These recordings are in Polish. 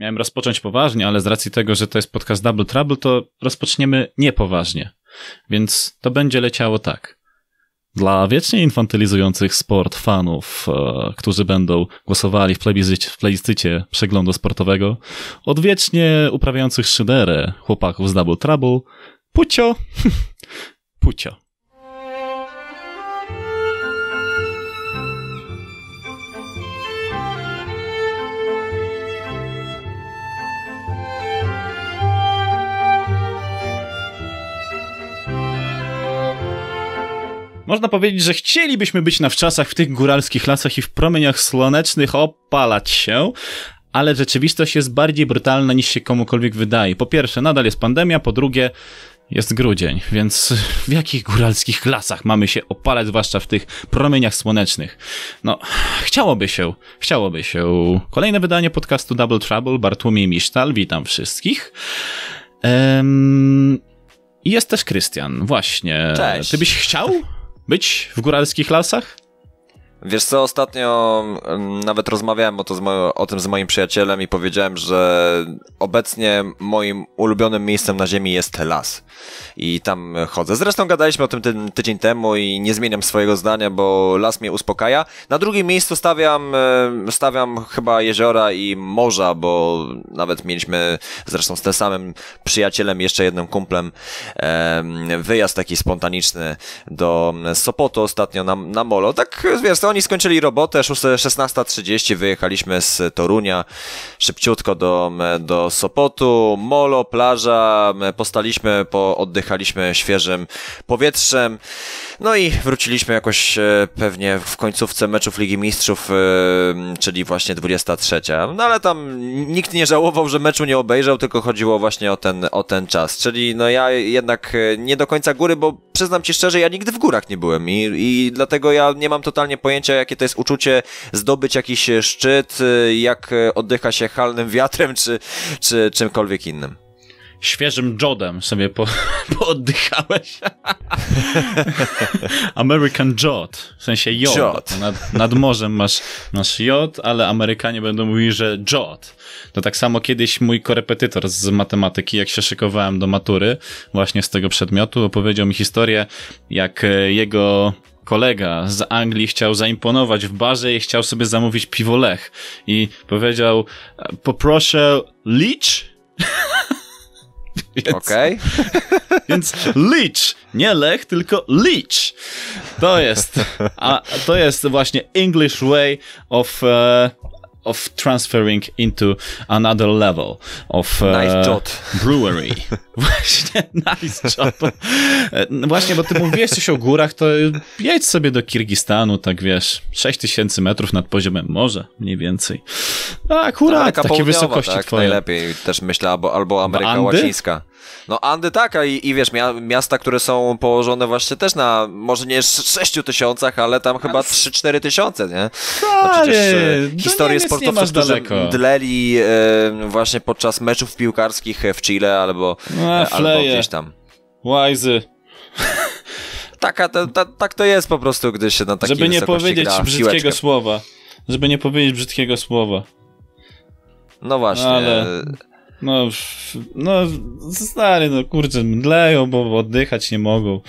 Miałem rozpocząć poważnie, ale z racji tego, że to jest podcast Double Trouble, to rozpoczniemy niepoważnie. Więc to będzie leciało tak. Dla wiecznie infantylizujących sport fanów, e, którzy będą głosowali w plebiscycie, w plebiscycie przeglądu sportowego, odwiecznie uprawiających szyderę chłopaków z Double Trouble, pucio, pucio. Można powiedzieć, że chcielibyśmy być na wczasach w tych góralskich lasach i w promieniach słonecznych opalać się, ale rzeczywistość jest bardziej brutalna niż się komukolwiek wydaje. Po pierwsze, nadal jest pandemia, po drugie, jest grudzień, więc w jakich góralskich lasach mamy się opalać, zwłaszcza w tych promieniach słonecznych? No, chciałoby się, chciałoby się. Kolejne wydanie podcastu Double Trouble, Bartłomiej Misztal, witam wszystkich. Um, jest też Krystian, właśnie. Cześć. Ty byś chciał być w góralskich lasach? Wiesz co, ostatnio nawet rozmawiałem o, to mo- o tym z moim przyjacielem i powiedziałem, że obecnie moim ulubionym miejscem na ziemi jest las. I tam chodzę. Zresztą gadaliśmy o tym ty- tydzień temu i nie zmieniam swojego zdania, bo las mnie uspokaja. Na drugim miejscu stawiam, stawiam chyba jeziora i morza, bo nawet mieliśmy zresztą z tym samym przyjacielem, jeszcze jednym kumplem, wyjazd taki spontaniczny do Sopotu ostatnio na, na molo. Tak, wiesz, to oni skończyli robotę, 16.30 wyjechaliśmy z Torunia szybciutko do, do Sopotu, molo, plaża, postaliśmy, po, oddychaliśmy świeżym powietrzem, no i wróciliśmy jakoś e, pewnie w końcówce meczów Ligi Mistrzów, e, czyli właśnie 23. No ale tam nikt nie żałował, że meczu nie obejrzał, tylko chodziło właśnie o ten, o ten czas. Czyli no ja jednak e, nie do końca góry, bo przyznam ci szczerze, ja nigdy w górach nie byłem i, i dlatego ja nie mam totalnie pojęcia, jakie to jest uczucie zdobyć jakiś szczyt, jak oddycha się halnym wiatrem, czy, czy czymkolwiek innym świeżym jodem sobie po, pooddychałeś. American jod, w sensie jod. jod. Nad, nad morzem masz, masz jod, ale Amerykanie będą mówili, że jod. To tak samo kiedyś mój korepetytor z matematyki, jak się szykowałem do matury, właśnie z tego przedmiotu, opowiedział mi historię, jak e, jego kolega z Anglii chciał zaimponować w barze i chciał sobie zamówić piwo Lech. I powiedział, poproszę Leach Więc, Okej. Okay. Więc Leech, nie Lech, tylko Leech. To jest, a to jest właśnie English way of uh, of transferring into another level of uh, job. brewery. Właśnie, nice job. E, no właśnie, bo ty mówiłeś coś o górach, to jedź sobie do Kirgistanu, tak wiesz, 6000 metrów nad poziomem morza, mniej więcej. No akurat, takie wysokości tak, twoje. najlepiej, też myślę, albo, albo Ameryka Łacińska. No Andy tak, a i, i wiesz, mia miasta, które są położone właśnie też na, może nie 6 tysiącach, ale tam chyba 3-4 tysiące, nie? No przecież e, historie sportowców, którzy dleli e, właśnie podczas meczów piłkarskich w Chile albo, no, e, albo gdzieś tam. Łajzy. Taka, ta, ta, tak to jest po prostu, gdy się na takiej Żeby nie powiedzieć brzydkiego siłeczkę. słowa. Żeby nie powiedzieć brzydkiego słowa. No właśnie. Ale... No, no, stary, no kurczę, mdleją, bo oddychać nie mogą.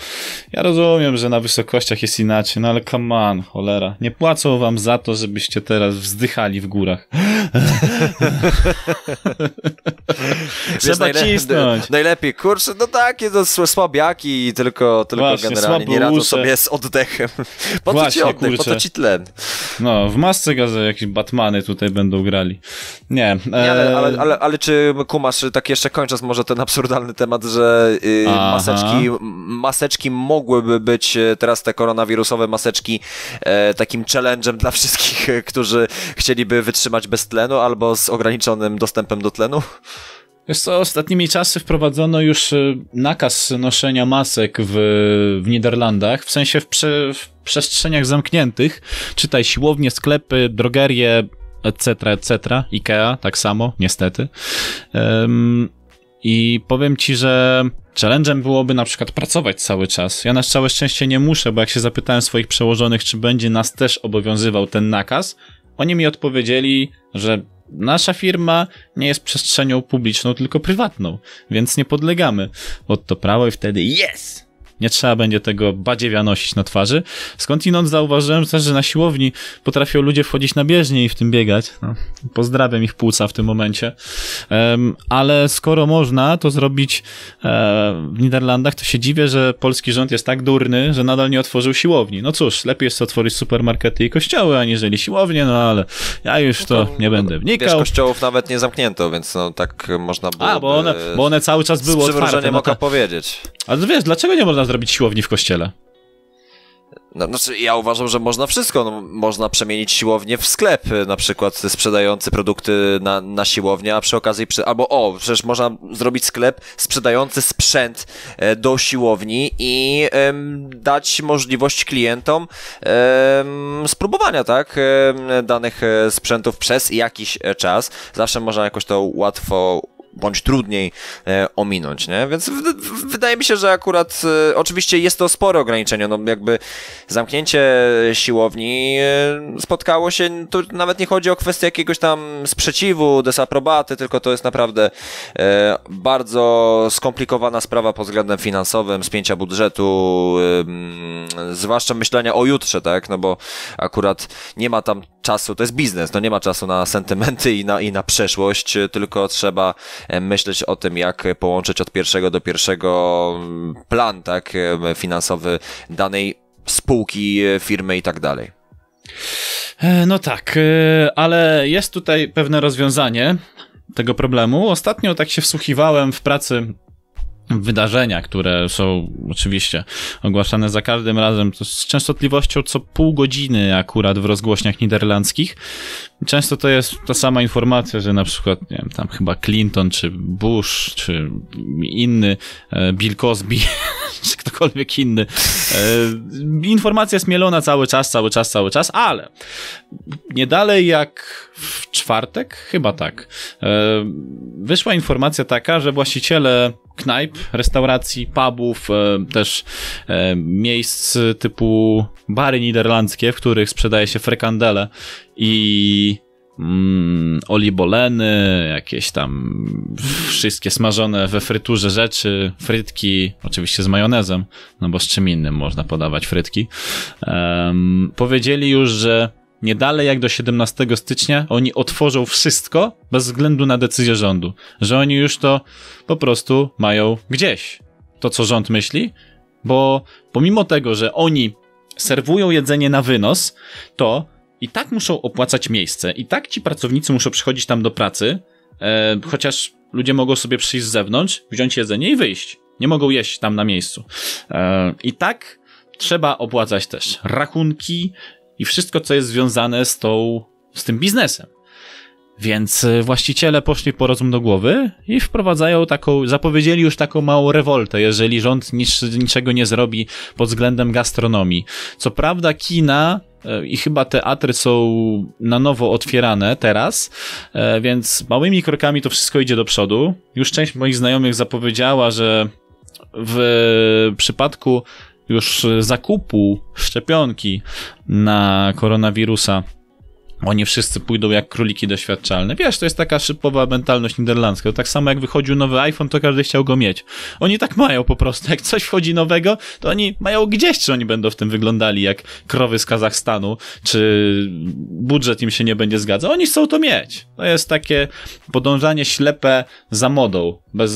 Ja rozumiem, że na wysokościach jest inaczej, no ale come on, cholera. Nie płacą wam za to, żebyście teraz wzdychali w górach. Trzeba najle cisnąć. Najlepiej, kurczę, no takie to słabiaki i tylko, tylko Właśnie, generalnie nie radzą sobie z oddechem. Po co ci oddech, kurczę. po co ci tlen? No, w masce gazy jakieś Batmany tutaj będą grali. Nie. nie ale, ale, ale, ale czy kumasz, tak jeszcze kończąc może ten absurdalny temat, że yy, maseczki, maseczki mogłyby być e, teraz te koronawirusowe maseczki e, takim challenge'em dla wszystkich, którzy chcieliby wytrzymać bez tlenu albo z ograniczonym dostępem do tlenu? Wiesz co, ostatnimi czasy wprowadzono już e, nakaz noszenia masek w, w Niderlandach, w sensie w, prze, w przestrzeniach zamkniętych, czytaj siłownie, sklepy, drogerie, etc., etc., Ikea, tak samo, niestety. Um, I powiem ci, że challenge'em byłoby na przykład pracować cały czas. Ja na całe szczęście nie muszę, bo jak się zapytałem swoich przełożonych, czy będzie nas też obowiązywał ten nakaz, oni mi odpowiedzieli, że nasza firma nie jest przestrzenią publiczną, tylko prywatną, więc nie podlegamy pod to prawo i wtedy yes! Nie trzeba będzie tego badziewia nosić na twarzy. Skądinąd zauważyłem też, że na siłowni potrafią ludzie wchodzić na bieżnię i w tym biegać. No, pozdrawiam ich płuca w tym momencie. Um, ale skoro można to zrobić e, w Niderlandach, to się dziwię, że polski rząd jest tak durny, że nadal nie otworzył siłowni. No cóż, lepiej jest otworzyć supermarkety i kościoły, aniżeli siłownie, no ale ja już to no, nie będę wnikał. Wiesz, kościołów nawet nie zamknięto, więc no tak można było. A, bo one, bo one cały czas były otwarte. No, to... powiedzieć. Ale wiesz, dlaczego nie można zrobić siłowni w kościele? No, znaczy, ja uważam, że można wszystko. No, można przemienić siłownię w sklep, na przykład sprzedający produkty na, na siłownię, a przy okazji, przy, albo o, przecież można zrobić sklep sprzedający sprzęt e, do siłowni i dać możliwość klientom spróbowania, tak, danych e, sprzętów przez jakiś e, czas. Zawsze można jakoś to łatwo bądź trudniej e, ominąć, nie? Więc wydaje mi się, że akurat e, oczywiście jest to spore ograniczenie, no jakby zamknięcie siłowni e, spotkało się, to nawet nie chodzi o kwestię jakiegoś tam sprzeciwu, desaprobaty, tylko to jest naprawdę bardzo skomplikowana sprawa pod względem finansowym, spięcia budżetu, zwłaszcza myślenia o jutrze, tak? No bo akurat nie ma tam czasu, to jest biznes, no nie ma czasu na sentymenty i na, i na przeszłość, tylko trzeba myśleć o tym, jak połączyć od pierwszego do pierwszego mm, plan, tak, e, finansowy danej spółki, e, firmy i tak dalej. No tak, ale jest tutaj pewne rozwiązanie tego problemu. Ostatnio tak się wsłuchiwałem w pracy wydarzenia, które są oczywiście ogłaszane za każdym razem z częstotliwością co pół godziny akurat w rozgłośniach niderlandzkich. Często to jest ta sama informacja, że na przykład, nie wiem, tam chyba Clinton, czy Bush, czy inny, e, Bill Cosby, czy ktokolwiek inny. E, informacja jest mielona cały czas, cały czas, cały czas, ale nie dalej jak w czwartek, chyba tak, e, wyszła informacja taka, że właściciele knajp, restauracji, pubów, też miejsc typu bary niderlandzkie, w których sprzedaje się frekandele i mm, oliboleny, jakieś tam wszystkie smażone we fryturze rzeczy, frytki, oczywiście z majonezem, no bo z czym innym można podawać frytki. Um, powiedzieli już, że nie dalej jak do 17 stycznia oni otworzą wszystko bez względu na decyzję rządu. Że oni już to po prostu mają gdzieś. To, co rząd myśli, bo pomimo tego, że oni serwują jedzenie na wynos, to i tak muszą opłacać miejsce, i tak ci pracownicy muszą przychodzić tam do pracy, e, chociaż ludzie mogą sobie przyjść z zewnątrz, wziąć jedzenie i wyjść. Nie mogą jeść tam na miejscu. E, I tak trzeba opłacać też rachunki, i wszystko, co jest związane z tą, z tym biznesem. Więc e, właściciele poszli po rozum do głowy i wprowadzają taką, zapowiedzieli już taką małą rewoltę, jeżeli rząd nic, niczego nie zrobi pod względem gastronomii. Co prawda kina e, i chyba teatry są na nowo otwierane teraz, e, więc małymi krokami to wszystko idzie do przodu. Już część moich znajomych zapowiedziała, że w przypadku już zakupu szczepionki na koronawirusa oni wszyscy pójdą jak króliki doświadczalne. Wiesz, to jest taka szybowa mentalność niderlandzka. To tak samo jak wychodził nowy iPhone, to każdy chciał go mieć. Oni tak mają po prostu. Jak coś wchodzi nowego, to oni mają gdzieś, czy oni będą w tym wyglądali jak krowy z Kazachstanu, czy budżet im się nie będzie zgadzał. Oni chcą to mieć. To jest takie podążanie ślepe za modą. Bez,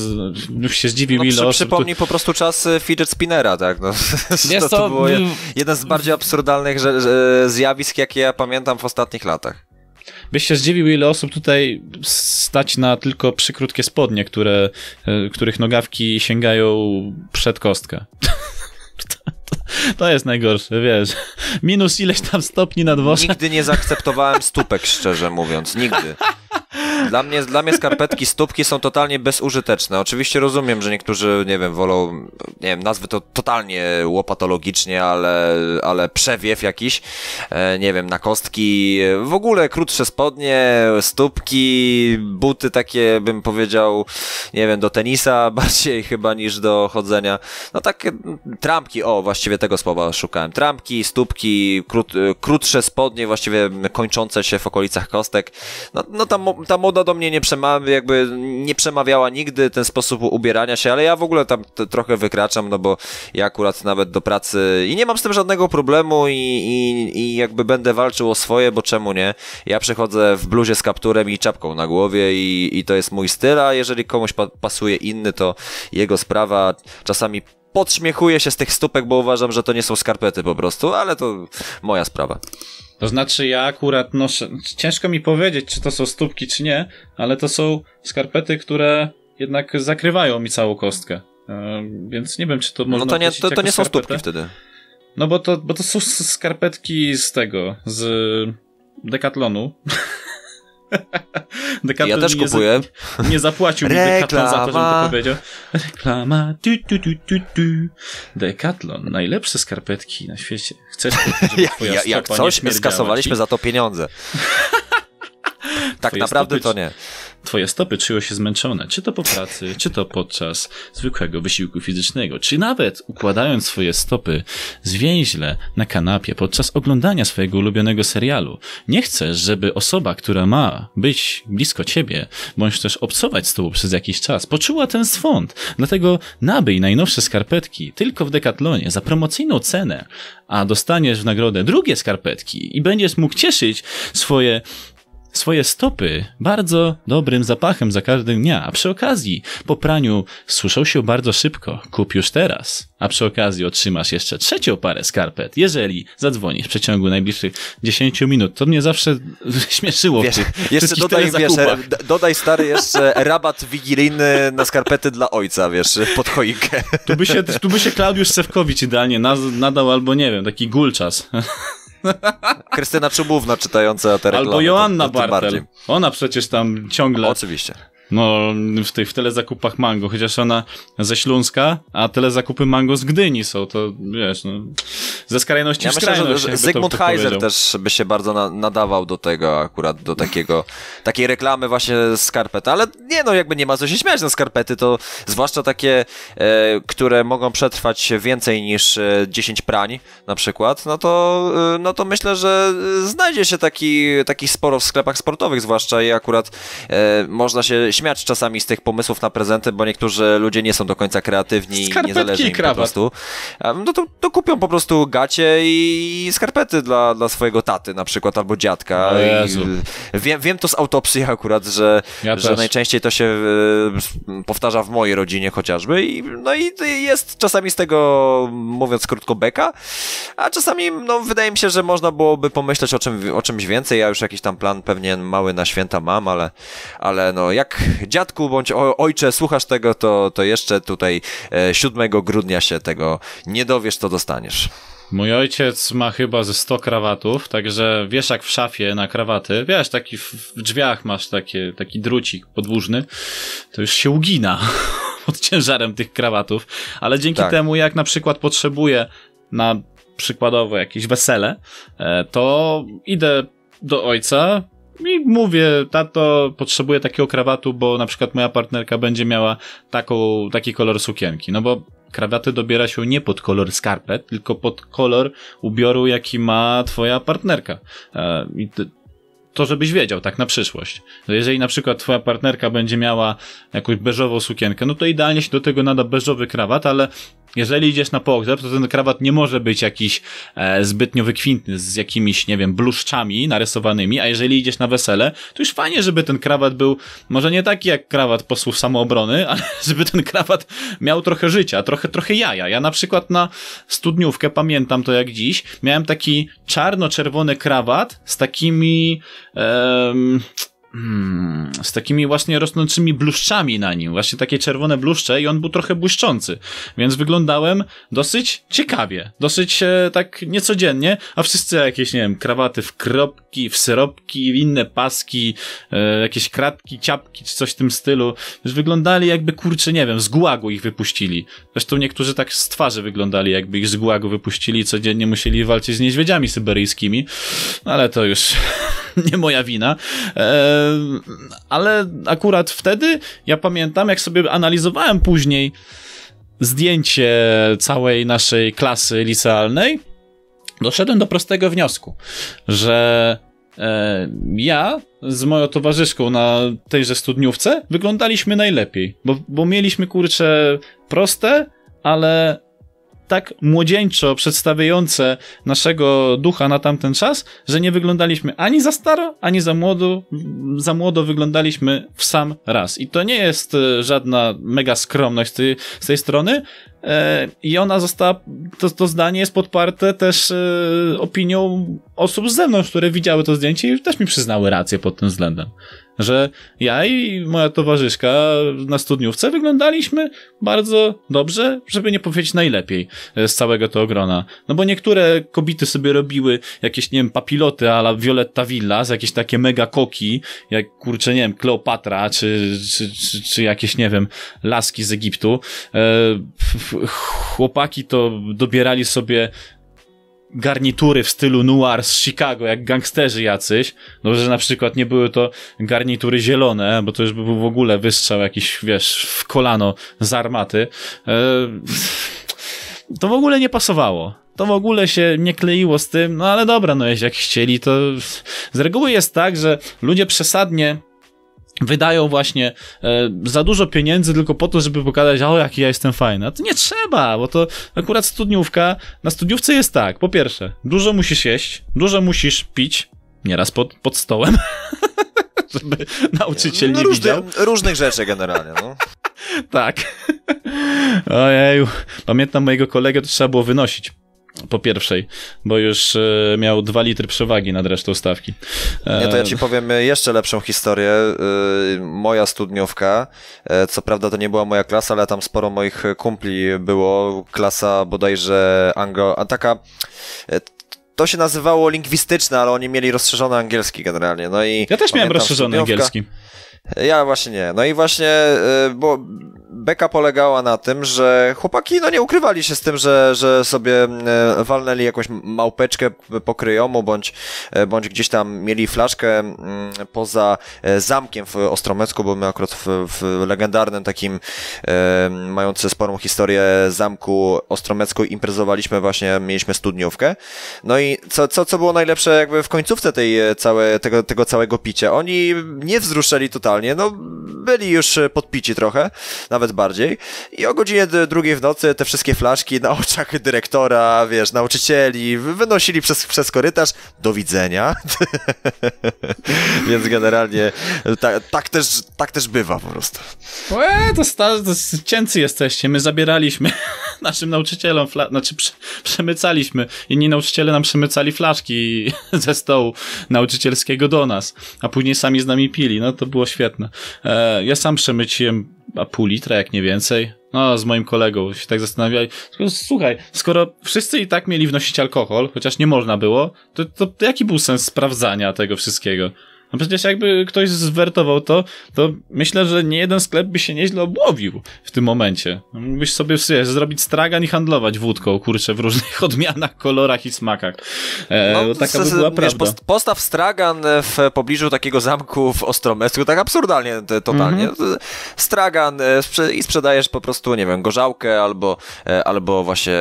już się zdziwił no, ile przy, osób... Przypomnij tu... po prostu czas y, fidget spinnera, tak? No, to, to, to było jeden z bardziej absurdalnych zjawisk, jakie ja pamiętam w ostatnich latach latach. Byś się zdziwił, ile osób tutaj stać na tylko przykrótkie spodnie, które, e, których nogawki sięgają przed kostkę. To jest najgorsze, wiesz. Minus ileś tam stopni na dworze. Nigdy nie zaakceptowałem stópek, szczerze mówiąc. Nigdy. Dla mnie, dla mnie skarpetki stópki są totalnie bezużyteczne. Oczywiście rozumiem, że niektórzy, nie wiem, wolą, nie wiem, nazwy to totalnie łopatologicznie, ale, ale przewiew jakiś, e, nie wiem, na kostki, w ogóle krótsze spodnie, stópki, buty takie, bym powiedział, nie wiem, do tenisa bardziej chyba niż do chodzenia. No takie trampki, o, właściwie tego słowa szukałem. Trampki, stópki, krót, krótsze spodnie, właściwie kończące się w okolicach kostek. No, no tam ta moda do mnie nie przemawia, jakby nie przemawiała nigdy ten sposób ubierania się, ale ja w ogóle tam trochę wykraczam, no bo ja akurat nawet do pracy i nie mam z tym żadnego problemu i, i, i jakby będę walczył o swoje, bo czemu nie? Ja przychodzę w bluzie z kapturem i czapką na głowie i, i to jest mój styl, a jeżeli komuś pa pasuje inny, to jego sprawa. Czasami podśmiechuję się z tych stópek, bo uważam, że to nie są skarpety po prostu, ale to moja sprawa. To znaczy ja akurat noszę, ciężko mi powiedzieć, czy to są stópki, czy nie, ale to są skarpety, które jednak zakrywają mi całą kostkę. E, więc nie wiem, czy to można No to nie, to, to nie są stópki wtedy. No bo to, bo to są skarpetki z tego, z Decathlonu. Decathlon ja też kupuję. Nie, nie zapłacił mi Decathlon za to, żebym to powiedział. Reklama. Tu, tu, tu, tu, tu. Decathlon. Najlepsze skarpetki na świecie. Chcesz, żeby twoja ja, Jak coś, skasowaliśmy ci? za to pieniądze. tak naprawdę to nie. Twoje stopy czują się zmęczone, czy to po pracy, czy to podczas zwykłego wysiłku fizycznego, czy nawet układając swoje stopy zwięźle na kanapie podczas oglądania swojego ulubionego serialu. Nie chcesz, żeby osoba, która ma być blisko ciebie, bądź też obcować z tobą przez jakiś czas, poczuła ten swąd. Dlatego nabyj najnowsze skarpetki tylko w Decathlonie za promocyjną cenę, a dostaniesz w nagrodę drugie skarpetki i będziesz mógł cieszyć swoje swoje stopy bardzo dobrym zapachem za każdym dnia, a przy okazji po praniu suszą się bardzo szybko. Kup już teraz, a przy okazji otrzymasz jeszcze trzecią parę skarpet, jeżeli zadzwonisz w przeciągu najbliższych 10 minut. To mnie zawsze śmieszyło. Wiesz, jeszcze dodaj, wiesz, dodaj stary jeszcze rabat wigilijny na skarpety dla ojca, wiesz, pod choinkę. Tu by się, tu by się Klaudiusz Sewkowicz idealnie nadał albo nie wiem, taki gulczas. Krystyna Czubówna czytająca te reklamy. Albo Joanna to, to Bartel. Ona przecież tam ciągle... Oczywiście. No, w tych w telezakupach mango, chociaż ona ze Śląska, a telezakupy mango z Gdyni są, to wiesz, no, ze skrajności ja w myślę, skrajność. Że Zygmunt Heiser też by się bardzo na, nadawał do tego akurat, do takiego, takiej reklamy właśnie skarpet, ale nie no, jakby nie ma co się śmiać na skarpety, to zwłaszcza takie, e, które mogą przetrwać więcej niż e, 10 prań na przykład, no to, e, no to myślę, że znajdzie się taki, taki sporo w sklepach sportowych zwłaszcza i akurat e, można się śmiać czasami z tych pomysłów na prezenty, bo niektórzy ludzie nie są do końca kreatywni i niezależni i po prostu. No to, to kupią po prostu gacie i skarpety dla, dla swojego taty na przykład, albo dziadka. Wiem, wiem to z autopsji akurat, że, ja że najczęściej to się e, powtarza w mojej rodzinie chociażby. I, no i jest czasami z tego, mówiąc krótko, beka, a czasami no, wydaje mi się, że można byłoby pomyśleć o, czym, o czymś więcej. Ja już jakiś tam plan pewnie mały na święta mam, ale, ale no jak dziadku bądź ojcze słuchasz tego, to, to jeszcze tutaj 7 e, grudnia się tego nie dowiesz, to dostaniesz. Mój ojciec ma chyba ze 100 krawatów, także wiesz jak w szafie na krawaty, wiesz, taki w drzwiach masz takie, taki drucik podłużny, to już się ugina pod ciężarem tych krawatów, ale dzięki tak. temu jak na przykład potrzebuję na przykładowo jakieś wesele, e, to idę do ojca, i mówię, tato, potrzebuję takiego krawatu, bo na przykład moja partnerka będzie miała taką, taki kolor sukienki. No bo krawaty dobiera się nie pod kolor skarpet, tylko pod kolor ubioru, jaki ma twoja partnerka. E, I to, żebyś wiedział, tak na przyszłość. Jeżeli na przykład twoja partnerka będzie miała jakąś beżową sukienkę, no to idealnie się do tego nada beżowy krawat, ale jeżeli idziesz na pogrzeb, to ten krawat nie może być jakiś e, zbytnio wykwintny, z jakimiś, nie wiem, bluszczami narysowanymi, a jeżeli idziesz na wesele, to już fajnie, żeby ten krawat był, może nie taki jak krawat posłów samoobrony, ale żeby ten krawat miał trochę życia, trochę, trochę jaja. Ja na przykład na studniówkę, pamiętam to jak dziś, miałem taki czarno-czerwony krawat z takimi... Um, Hmm, z takimi właśnie rosnącymi bluszczami na nim, właśnie takie czerwone bluszcze i on był trochę błyszczący, więc wyglądałem dosyć ciekawie, dosyć e, tak niecodziennie, a wszyscy jakieś, nie wiem, krawaty w kropki, w syropki, w inne paski, e, jakieś kratki, ciapki czy coś w tym stylu, już wyglądali jakby, kurczę, nie wiem, z gułagu ich wypuścili. Zresztą niektórzy tak z twarzy wyglądali, jakby ich z gułagu wypuścili i codziennie musieli walczyć z niedźwiedziami syberyjskimi, ale to już nie moja wina. Ale akurat wtedy ja pamiętam, jak sobie analizowałem później zdjęcie całej naszej klasy licealnej, doszedłem do prostego wniosku, że e, ja z moją towarzyszką na tejże studniówce wyglądaliśmy najlepiej, bo, bo mieliśmy kurcze proste, ale tak młodzieńczo przedstawiające naszego ducha na tamten czas, że nie wyglądaliśmy ani za staro, ani za młodo, za młodo wyglądaliśmy w sam raz. I to nie jest e, żadna mega skromność z tej, strony, E, I ona została, to, to zdanie jest podparte też e, opinią osób z zewnątrz, które widziały to zdjęcie i też mi przyznały rację pod tym względem. Że ja i moja towarzyszka na studniówce wyglądaliśmy bardzo dobrze, żeby nie powiedzieć najlepiej e, z całego tego grona. No bo niektóre kobiety sobie robiły jakieś, nie wiem, papiloty ala Violetta Villas, jakieś takie mega koki, jak kurczę, nie wiem, Kleopatra, czy, czy, czy, czy jakieś, nie wiem, laski z Egiptu. E, chłopaki to dobierali sobie garnitury w stylu noir z Chicago, jak gangsterzy jacyś. No, że na przykład nie były to garnitury zielone, bo to już by był w ogóle wystrzał jakiś, wiesz, w kolano z armaty. E, to w ogóle nie pasowało. To w ogóle się nie kleiło z tym, no ale dobra, no jeśli jak chcieli, to z reguły jest tak, że ludzie przesadnie wydają właśnie e, za dużo pieniędzy tylko po to, żeby pokazać, o jaki ja jestem fajny. A to nie trzeba, bo to akurat studniówka, na studniówce jest tak, po pierwsze, dużo musisz jeść, dużo musisz pić, nieraz pod, pod stołem, żeby nauczyciel no, nie różny, widział. Różnych rzeczy generalnie, no. tak. Ojeju, pamiętam mojego kolegę, to trzeba było wynosić po pierwszej, bo już e, miał 2 litry przewagi nad resztą stawki. Nie, to ja ci powiem jeszcze lepszą historię. E, moja studniówka, e, co prawda to nie była moja klasa, ale tam sporo moich kumpli było. Klasa bodajże anglo... a taka to się nazywało lingwistyczne, ale oni mieli rozszerzony angielski generalnie. No i ja też miałem rozszerzony angielski. Ja właśnie nie. No i właśnie, bo beka polegała na tym, że chłopaki no nie ukrywali się z tym, że, że sobie e, walnęli jakąś małpeczkę pokryjomu, bądź, e, bądź gdzieś tam mieli flaszkę mm, poza e, zamkiem w Ostromecku, bo my akurat w, w legendarnym takim mający sporą historię zamku Ostromecku imprezowaliśmy właśnie, mieliśmy studniówkę. No i co, co, co było najlepsze jakby w końcówce tej całe, tego, tego całego picia? Oni nie wzruszyli totalnie, no byli już podpici trochę, nawet bardziej. I o godzinie drugiej w nocy te wszystkie flaszki na oczach dyrektora, wiesz, nauczycieli, wynosili przez, przez korytarz. Do widzenia. Więc generalnie ta, tak, też, tak też bywa po prostu. Łe, to, sta, to cięcy jesteście. My zabieraliśmy naszym nauczycielom, fla, znaczy prze, przemycaliśmy. Inni nauczyciele nam przemycali flaszki ze stołu nauczycielskiego do nas, a później sami z nami pili. No to było świetne. E, ja sam przemyciłem a pół litra, jak nie więcej. No, z moim kolegą się tak zastanawiali. Słuchaj, skoro wszyscy i tak mieli wnosić alkohol, chociaż nie można było, to, to, jaki był sens sprawdzania tego wszystkiego? No przecież jakby ktoś zwertował to, to myślę, że nie jeden sklep by się nieźle obłowił w tym momencie. Mógłbyś sobie wiesz, zrobić stragan i handlować wódką, kurczę, w różnych odmianach, kolorach i smakach. E, no, taka by była wiesz, prawda. Postaw stragan w pobliżu takiego zamku w Ostromecku, tak absurdalnie, totalnie. Mm -hmm. Stragan e, i sprzedajesz po prostu, nie wiem, gorzałkę albo, e, albo właśnie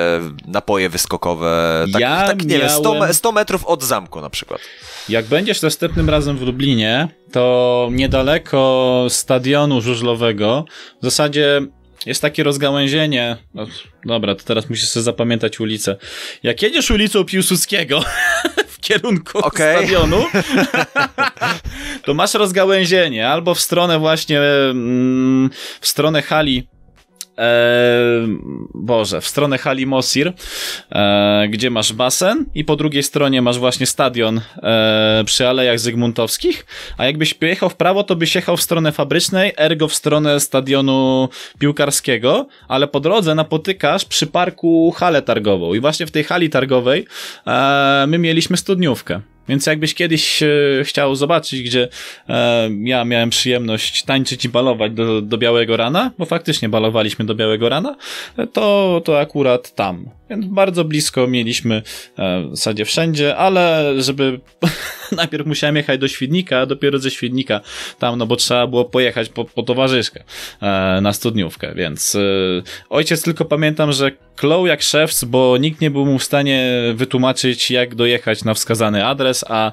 napoje wyskokowe. Tak, ja tak nie miałem... wiem, 100, 100 metrów od zamku na przykład. Jak będziesz następnym razem w Lublinie, to niedaleko stadionu żużlowego, w zasadzie jest takie rozgałęzienie. No, dobra, to teraz musisz sobie zapamiętać ulicę. Jak jedziesz ulicą Piłsudskiego w kierunku okay. stadionu, to masz rozgałęzienie albo w stronę właśnie, mm, w stronę hali Boże, w stronę hali Mosir, e, gdzie masz basen i po drugiej stronie masz właśnie stadion e, przy Alejach Zygmuntowskich, a jakbyś pojechał w prawo, to byś jechał w stronę fabrycznej, ergo w stronę stadionu piłkarskiego, ale po drodze napotykasz przy parku halę targową. I właśnie w tej hali targowej my mieliśmy studniówkę. Więc jakbyś kiedyś e, chciał zobaczyć, gdzie e, ja miałem przyjemność tańczyć i balować do, do białego rana, bo faktycznie balowaliśmy do białego rana, to, to akurat tam. Więc bardzo blisko mieliśmy e, w zasadzie wszędzie, ale żeby najpierw musiałem jechać do Świdnika, a dopiero ze Świdnika tam, no bo trzeba było pojechać po, po towarzyszkę e, na studniówkę, więc e, ojciec tylko pamiętam, że klął jak szewc, bo nikt nie był mu w stanie wytłumaczyć, jak dojechać na wskazany adres, a,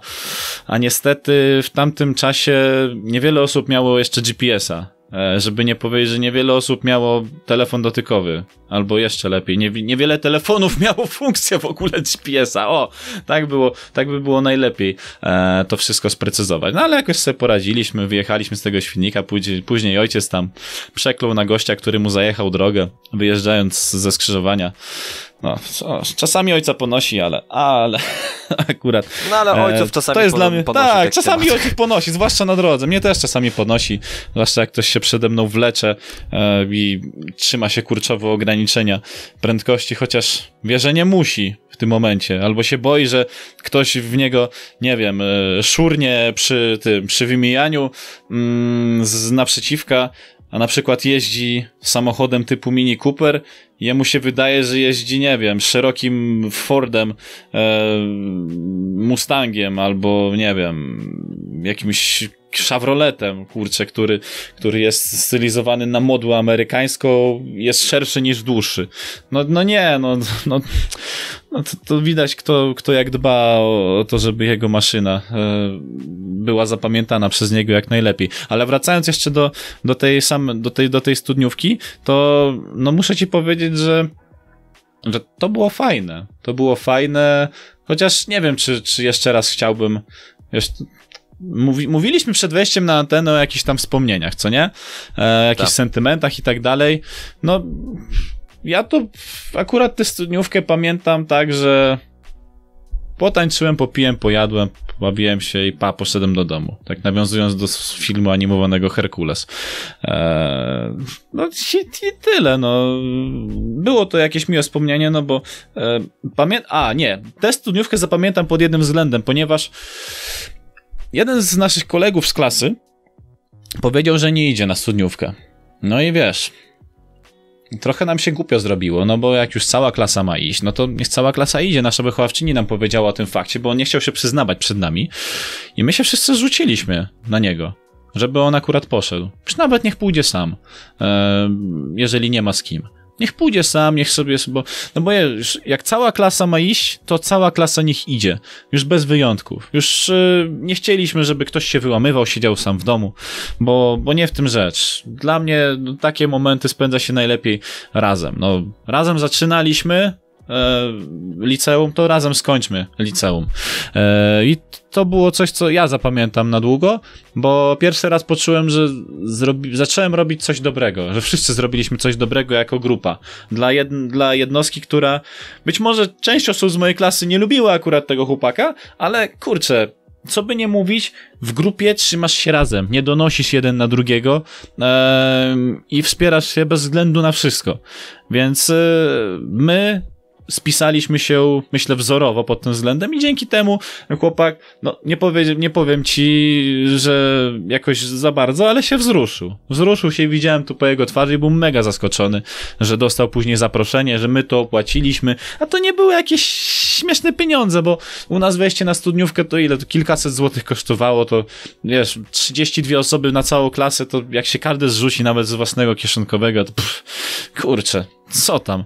a niestety w tamtym czasie niewiele osób miało jeszcze GPS-a. E, żeby nie powiedzieć, że niewiele osób miało telefon dotykowy, albo jeszcze lepiej, nie, niewiele telefonów miało funkcję w ogóle GPS-a. O, tak było, tak by było najlepiej e, to wszystko sprecyzować. No ale jakoś sobie poradziliśmy, wyjechaliśmy z tego świnika, później, później ojciec tam przeklął na gościa, który mu zajechał drogę, wyjeżdżając ze skrzyżowania. No, czasami ojca ponosi, ale, ale akurat. No ale ojców e, czasami to jest dla mnie, Tak, czasami temat. ojców ponosi, zwłaszcza na drodze. Mnie też czasami ponosi, zwłaszcza jak ktoś się przede mną wlecze e, i trzyma się kurczowo ograniczenia prędkości, chociaż wie, że nie musi w tym momencie, albo się boi, że ktoś w niego, nie wiem, e, szurnie przy tym, przy wymijaniu mm, z naprzeciwka a na przykład jeździ samochodem typu Mini Cooper, jemu się wydaje, że jeździ, nie wiem, szerokim Fordem, e, Mustangiem albo, nie wiem, jakimś Chevroletem, kurczę, który, który jest stylizowany na modłę amerykańską, jest szerszy niż dłuższy. No, no nie, no, no, no to, to, widać, kto, kto jak dba o, to, żeby jego maszyna e, była zapamiętana przez niego jak najlepiej. Ale wracając jeszcze do, do tej sam, do tej, do tej studniówki, to no muszę ci powiedzieć, że że to było fajne. To było fajne, chociaż nie wiem, czy, czy jeszcze raz chciałbym. Wiesz, Mówi, mówiliśmy przed wejściem na antenę o jakichś tam wspomnieniach, co nie? E, jakichś tak. sentymentach i tak dalej. No, ja to akurat tę studniówkę pamiętam tak, że potańczyłem, popiłem, pojadłem, pobawiłem się i pa, poszedłem do domu. Tak nawiązując do filmu animowanego Herkules. Eee, no i, tyle, no. Było to jakieś miłe wspomnienie, no bo e, pamię... A, nie. Tę studniówkę zapamiętam pod jednym względem, ponieważ jeden z naszych kolegów z klasy powiedział, że nie idzie na studniówkę. No i wiesz, trochę nam się głupio zrobiło, no bo jak już cała klasa ma iść, no to niech cała klasa idzie. Nasza wychowawczyni nam powiedziała o tym fakcie, bo on nie chciał się przyznawać przed nami i my się wszyscy zrzuciliśmy na niego, żeby on akurat poszedł. Już nawet niech pójdzie sam, jeżeli nie ma z kim. Niech pójdzie sam, niech sobie, bo, no bo jak cała klasa ma iść, to cała klasa niech idzie. Już bez wyjątków. Już yy, nie chcieliśmy, żeby ktoś się wyłamywał, siedział sam w domu, bo, bo nie w tym rzecz. Dla mnie no, takie momenty spędza się najlepiej razem. No, razem zaczynaliśmy, liceum, to razem skończmy liceum. E, I to było coś, co ja zapamiętam na długo, bo pierwszy raz poczułem, że zrobi, zacząłem robić coś dobrego, że wszyscy zrobiliśmy coś dobrego jako grupa. Dla, jed, dla jednostki, która być może część osób z mojej klasy nie lubiła akurat tego chłopaka, ale kurczę, co by nie mówić, w grupie trzymasz się razem, nie donosisz jeden na drugiego i wspierasz się bez względu na wszystko. Więc e, my spisaliśmy się, myślę, wzorowo pod tym względem i dzięki temu chłopak, no nie, powie, nie powiem ci, że jakoś za bardzo, ale się wzruszył. Wzruszył się widziałem tu po jego twarzy i był mega zaskoczony, że dostał później zaproszenie, że my to opłaciliśmy, a to nie były jakieś śmieszne pieniądze, bo u nas wejście na studniówkę to ile? To kilkaset złotych kosztowało, to wiesz, 32 osoby na całą klasę, to jak się każdy zrzuci nawet z własnego kieszonkowego, to pff, kurczę, co tam?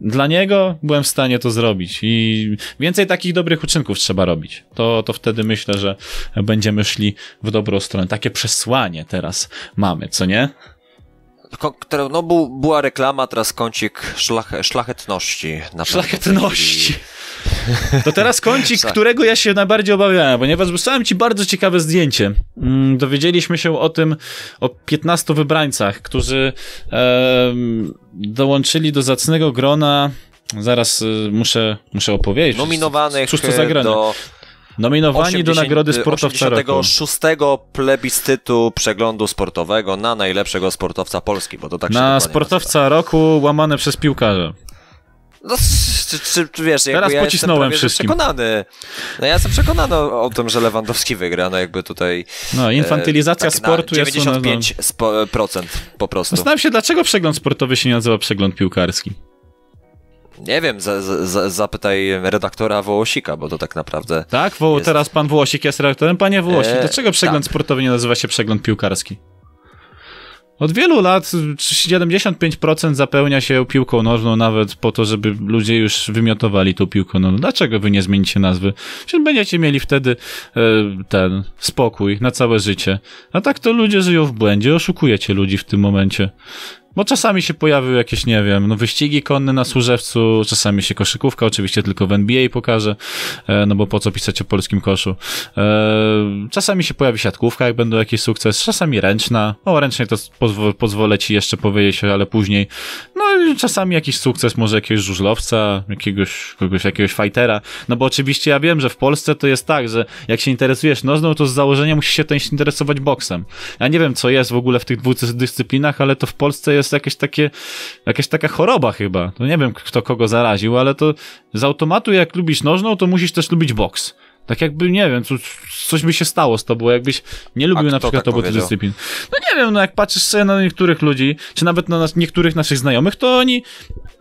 Dla niego byłem w stanie to zrobić i więcej takich dobrych uczynków trzeba robić. To, to wtedy myślę, że będziemy szli w dobrą stronę. Takie przesłanie teraz mamy, co nie? No, była reklama, teraz kącik szlach, szlachetności. Szlachetności. To teraz kącik, którego ja się najbardziej obawiałem, ponieważ wysłałem ci bardzo ciekawe zdjęcie. Mm, dowiedzieliśmy się o tym, o 15 wybrańcach, którzy e, dołączyli do zacnego grona. Zaraz y, muszę, muszę opowiedzieć. Nominowanych Cóż to za do Nominowani 80, do nagrody sportowca 86 roku. plebiscytu przeglądu sportowego na najlepszego sportowca Polski, bo to tak Na sportowca nazywa. roku łamane przez piłkarza. No, czy, czy, czy wiesz, Teraz ja pocisnąłem jestem wszystkim. przekonany. No ja jestem przekonany o, o, tym, że Lewandowski wygra, no jakby tutaj... No, infantylizacja e, tak sportu jest... 95% po prostu. Zastanawiam się, dlaczego przegląd sportowy się nie nazywa przegląd piłkarski. Nie wiem, za, za, zapytaj redaktora Wołosika, bo to tak naprawdę. Tak, Woło, jest... teraz pan Wołosik jest redaktorem. Panie Wołosik, eee, dlaczego przegląd tak. sportowy nie nazywa się przegląd piłkarski? Od wielu lat 75% zapełnia się piłką nożną, nawet po to, żeby ludzie już wymiotowali tą piłką nożną. Dlaczego wy nie zmienicie nazwy? Przecież będziecie mieli wtedy e, ten spokój na całe życie. A tak to ludzie żyją w błędzie, oszukujecie ludzi w tym momencie. Bo czasami się pojawią jakieś, nie wiem, no wyścigi konne na Służewcu, czasami się koszykówka, oczywiście tylko w NBA pokaże, e, no bo po co pisać o polskim koszu. E, czasami się pojawi siatkówka, jak będą jakieś sukces, czasami ręczna, o ręcznej to pozwo pozwolę ci jeszcze powiedzieć, ale później. No czasami jakiś sukces, może jakiegoś żużlowca, jakiegoś, kogoś, jakiegoś fightera, no bo oczywiście ja wiem, że w Polsce to jest tak, że jak się interesujesz nożną, to z założenia musisz się też interesować boksem. Ja nie wiem, co jest w ogóle w tych dwóch dyscyplinach, ale to w Polsce jest jakieś takie, jakaś taka choroba chyba. To nie wiem, kto kogo zaraził, ale to z automatu jak lubisz nożną, to musisz też lubić boks. Tak jakby, nie wiem, co, coś by się stało z tobą, jakbyś nie lubił na przykład tak obu dyscyplin. No nie wiem, no jak patrzysz sobie na niektórych ludzi, czy nawet na nas, niektórych naszych znajomych, to oni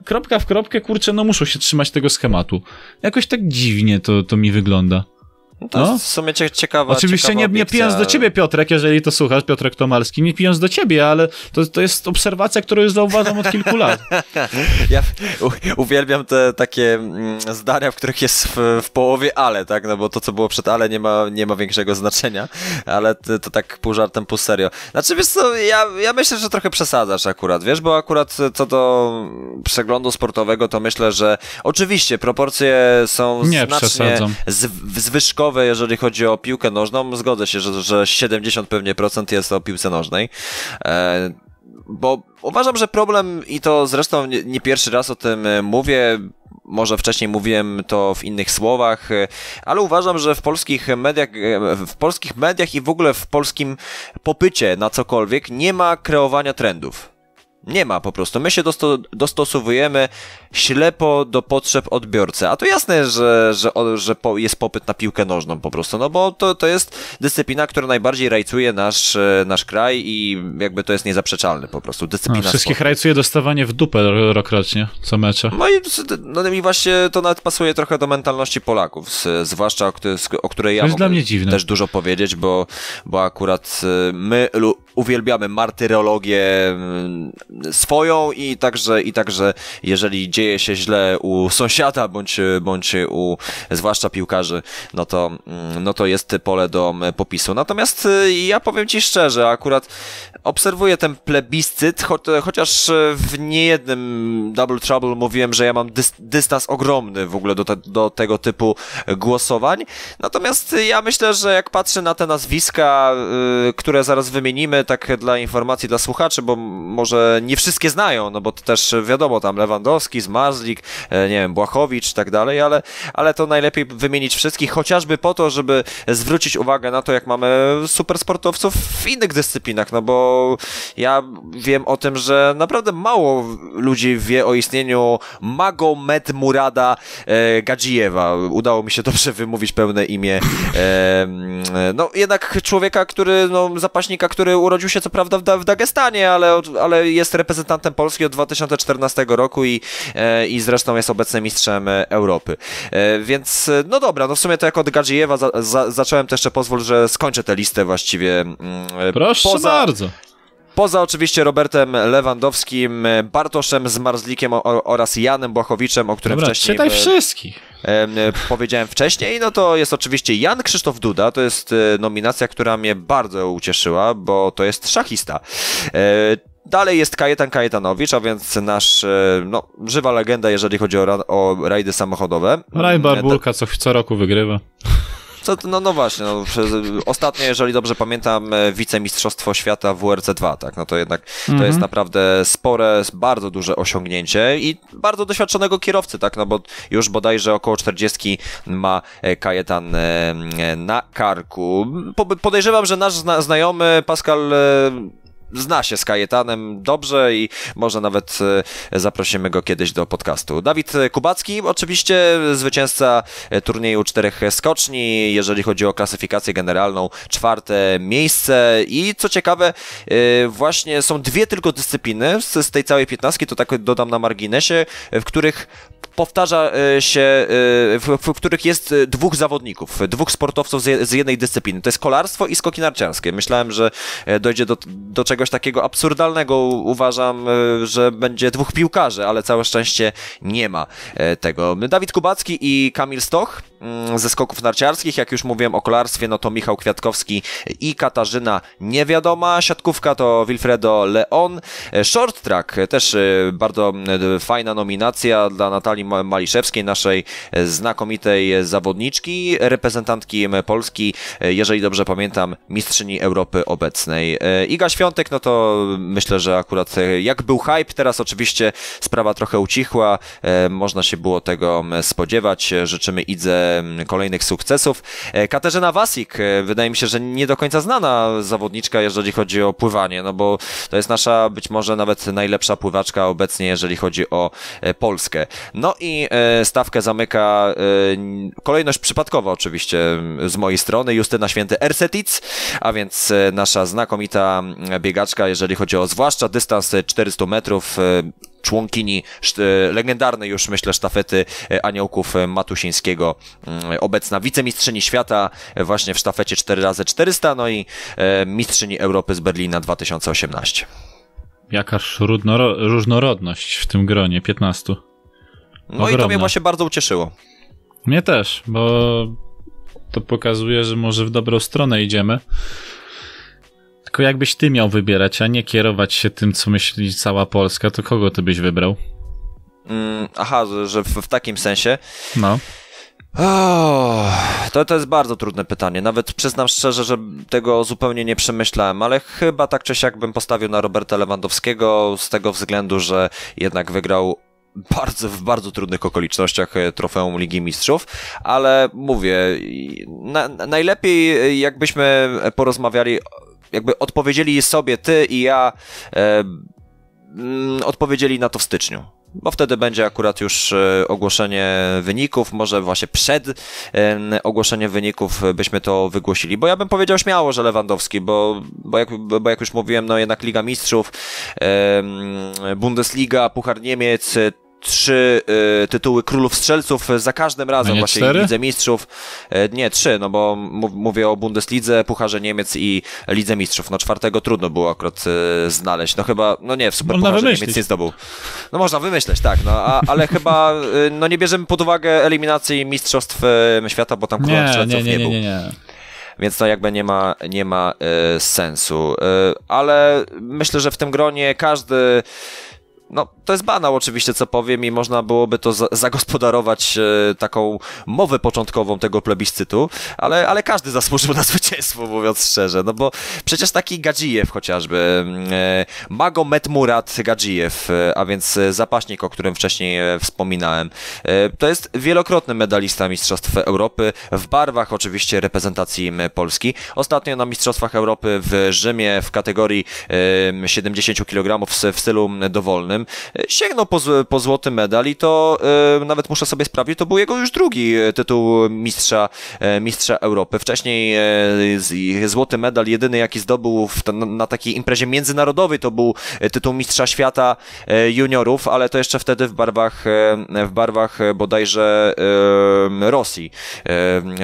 kropka w kropkę, kurczę, no muszą się trzymać tego schematu. Jakoś tak dziwnie to, to mi wygląda. No to no? w sumie ciekawa Oczywiście ciekawa nie, nie pijąc do ciebie, Piotrek, jeżeli to słuchasz, Piotrek Tomalski, nie pijąc do ciebie, ale to, to jest obserwacja, którą już zauważam od kilku lat. ja uwielbiam te takie mm, zdania, w których jest w, w, połowie ale, tak, no bo to, co było przed ale nie ma, nie ma większego znaczenia, ale to, to tak pół żartem, pół serio. Znaczy, wiesz co, ja, ja myślę, że trochę przesadzasz akurat, wiesz, bo akurat co do przeglądu sportowego, to myślę, że oczywiście proporcje są nie znacznie z, zwyżkowe, jeżeli chodzi o piłkę nożną. Zgodzę się, że, że 70 pewnie procent jest o piłce nożnej. E, bo uważam, że problem, i to zresztą nie, nie, pierwszy raz o tym e, mówię, może wcześniej mówiłem to w innych słowach, e, ale uważam, że w polskich mediach, e, w polskich mediach i w ogóle w polskim popycie na cokolwiek nie ma kreowania trendów. Nie ma po prostu. My się dosto dostosowujemy ślepo do potrzeb odbiorcy. A to jasne, że, że, że po, jest popyt na piłkę nożną po prostu, no bo to, to jest dyscyplina, która najbardziej rajcuje nasz, e, nasz kraj i jakby to jest niezaprzeczalne po prostu. Dyscyplina no, wszystkich sportu. rajcuje dostawanie w dupę rokrocznie, co mecze. No i, no i właśnie to nawet pasuje trochę do mentalności Polaków, z, zwłaszcza o, o której ja mogę też dużo powiedzieć, bo, bo akurat e, my uwielbiamy martyrologię mm, swoją i także, i także jeżeli dzieje się źle u sąsiada bądź, bądź u zwłaszcza piłkarzy, no to, mm, no to jest pole do popisu. Natomiast y, ja powiem Ci szczerze, akurat obserwuję ten plebiscyt, cho chociaż w niejednym Double Trouble mówiłem, że ja mam dys dystans ogromny w ogóle do, te do tego typu głosowań. Natomiast ja myślę, że jak patrzę na te nazwiska, yy, które zaraz wymienimy, tak dla informacji dla słuchaczy, bo może nie wszystkie znają, no bo to też wiadomo, tam Lewandowski, Zmarzlik, e, nie wiem, Błachowicz i tak dalej, ale, ale to najlepiej wymienić wszystkich, chociażby po to, żeby zwrócić uwagę na to, jak mamy super sportowców w innych dyscyplinach, no bo ja wiem o tym, że naprawdę mało ludzi wie o istnieniu Magomed Murada e, Gadzijewa. Udało mi się dobrze wymówić pełne imię. E, no jednak człowieka, który, no zapaśnika, który urodził się co prawda w, w Dagestanie, ale, ale jest reprezentantem Polski od 2014 roku i, e, i zresztą jest obecnym mistrzem Europy. E, więc no dobra, no w sumie to jak od Gadzijewa za, za, zacząłem, to jeszcze pozwól, że skończę tę listę właściwie. Mm, Proszę poza, bardzo. Poza oczywiście Robertem Lewandowskim, Bartoszem Zmarzlikiem oraz Janem Błachowiczem, o którym Dobra, wcześniej... czytaj wszystkich. Powiedziałem wcześniej, no to jest oczywiście Jan Krzysztof Duda, to jest e, nominacja, która mnie bardzo ucieszyła, bo to jest szachista. E, dalej jest Kajetan Kajetanowicz, a więc nasz, e, no, żywa legenda, jeżeli chodzi o, ra o rajdy samochodowe. Raj Barbulka, co, co roku wygrywa. Co, no, no właśnie, no, ostatnio, jeżeli dobrze pamiętam, e, wicemistrzostwo świata WRC2, tak, no to jednak mhm. to jest naprawdę spore, bardzo duże osiągnięcie i bardzo doświadczonego kierowcy, tak, no bo już bodajże około 40 ma e, Kajetan e, na karku. Podejrzewam, że nasz znajomy Pascal zna się z Kajetanem dobrze i może nawet e, zaprosimy go kiedyś do podcastu. Dawid Kubacki, oczywiście zwycięzca e, turnieju czterech skoczni, jeżeli chodzi o klasyfikację generalną, czwarte miejsce i co ciekawe, e, właśnie są dwie tylko dyscypliny z, tej całej piętnastki, to tak dodam na marginesie, w których powtarza się, w, w których jest dwóch zawodników, dwóch sportowców z, z jednej dyscypliny. To jest kolarstwo i skoki narciarskie. Myślałem, że dojdzie do, do czegoś takiego absurdalnego. Uważam, że będzie dwóch piłkarzy, ale całe szczęście nie ma tego. Dawid Kubacki i Kamil Stoch mm, ze skoków narciarskich, jak już mówiłem o kolarstwie, no to Michał Kwiatkowski i Katarzyna Niewiadoma, siatkówka to Wilfredo Leon, short track też bardzo fajna nominacja dla Natalii Maliszewskiej, naszej znakomitej zawodniczki, reprezentantki Polski, jeżeli dobrze pamiętam, mistrzyni Europy obecnej. Iga Świątek, no to myślę, że akurat jak był hype, teraz oczywiście sprawa trochę ucichła, można się było tego spodziewać. Życzymy Idze kolejnych sukcesów. Katarzyna Wasik, wydaje mi się, że nie do końca znana zawodniczka, jeżeli chodzi o pływanie, no bo to jest nasza być może nawet najlepsza pływaczka obecnie, jeżeli chodzi o Polskę. No i stawkę zamyka kolejność przypadkowa oczywiście z mojej strony, Justyna Święty Ersetic, a więc nasza znakomita biegaczka, jeżeli chodzi o zwłaszcza dystans 400 metrów, członkini legendarnej już myślę sztafety e, Aniołków e, Matusińskiego, obecna wicemistrzyni świata e, właśnie w sztafecie 4x400, no i mistrzyni Europy z Berlina 2018. Jakaż różnorodność w tym gronie 15. No Ogromne. i to mnie właśnie bardzo ucieszyło. Mnie też, bo to pokazuje, że może w dobrą stronę idziemy. Tylko jakbyś ty miał wybierać, a nie kierować się tym, co myśli cała Polska, to kogo ty byś wybrał? Mm, aha, że w, w, takim sensie. No. Oh, to, to jest bardzo trudne pytanie. Nawet przyznam szczerze, że tego zupełnie nie przemyślałem, ale chyba tak czy siak bym postawił na Roberta Lewandowskiego z tego względu, że jednak wygrał bardzo, w bardzo trudnych okolicznościach e, trofeum Ligi Mistrzów, ale mówię, na, najlepiej jakbyśmy porozmawiali jakby odpowiedzieli sobie ty i ja, e, mm, odpowiedzieli na to w styczniu. Bo wtedy będzie akurat już e, ogłoszenie wyników, może właśnie przed e, ogłoszeniem wyników byśmy to wygłosili, bo ja bym powiedział śmiało, że Lewandowski, bo, bo, jak, bo jak już mówiłem, no jednak Liga Mistrzów, Bundesliga, Puchar Niemiec, trzy y, tytuły królów strzelców za każdym razem właśnie cztery? Lidze Mistrzów. Y, nie, trzy, no bo mówię o Bundeslidze, Pucharze Niemiec i Lidze Mistrzów. No czwartego trudno było akurat y, znaleźć. No chyba, no nie, w Superpucharze Niemiec nie zdobył. No można wymyśleć, tak, no a, ale chyba y, no nie bierzemy pod uwagę eliminacji Mistrzostw y, Świata, bo tam królów strzelców nie, nie, nie, nie, nie. Więc to jakby nie ma, nie ma y, sensu. ale myślę, że w tym gronie każdy no, to jest banał oczywiście, co powiem i można byłoby to zagospodarować e, taką mowę początkową tego plebiscytu, ale, ale każdy zasłużył na zwycięstwo, mówiąc szczerze, no bo przecież taki Gadzijew chociażby, e, Magomed Murat Gadzijew, e, a więc zapaśnik, o którym wcześniej e, wspominałem, e, to jest wielokrotny medalista Mistrzostw Europy w barwach oczywiście reprezentacji Polski. Ostatnio na Mistrzostwach Europy w Rzymie w kategorii 70 kg w, w stylu dowolnym sięgnął po, po złoty medal i to e, nawet muszę sobie sprawdzić, to był jego już drugi e, tytuł mistrza, e, mistrza Europy. Wcześniej złoty medal, jedyny jaki zdobył na takiej imprezie międzynarodowej, to był tytuł mistrza świata juniorów, ale to jeszcze wtedy w barwach, w barwach bodajże Rosji.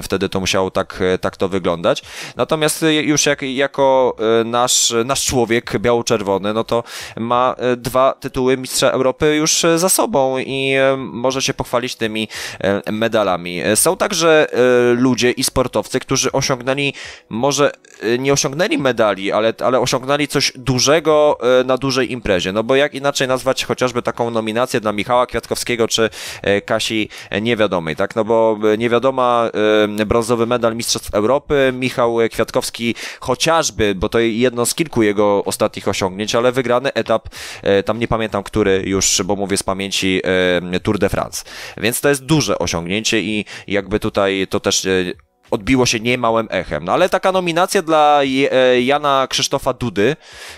Wtedy to musiało tak, tak to wyglądać. Natomiast już jak, jako nasz, nasz człowiek biało-czerwony, no to ma dwa tytuły tytuły Mistrza Europy już e, za sobą i e, może się pochwalić tymi e, medalami. Są także ludzie i sportowcy, którzy osiągnęli, może nie osiągnęli medali, ale, ale osiągnęli coś dużego na dużej imprezie. No bo jak inaczej nazwać chociażby taką nominację dla Michała Kwiatkowskiego czy Kasi Niewiadomej, tak? No bo niewiadoma brązowy medal Mistrzostw Europy, Michał Kwiatkowski chociażby, bo to jedno z kilku jego ostatnich osiągnięć, ale wygrany etap, tam nie pamiętam pamiętam, który już, bo mówię z pamięci, e, Tour de France. Więc to jest duże osiągnięcie i jakby tutaj to też e, odbiło się niemałym echem. No ale taka nominacja dla e, Jana Krzysztofa Dudy,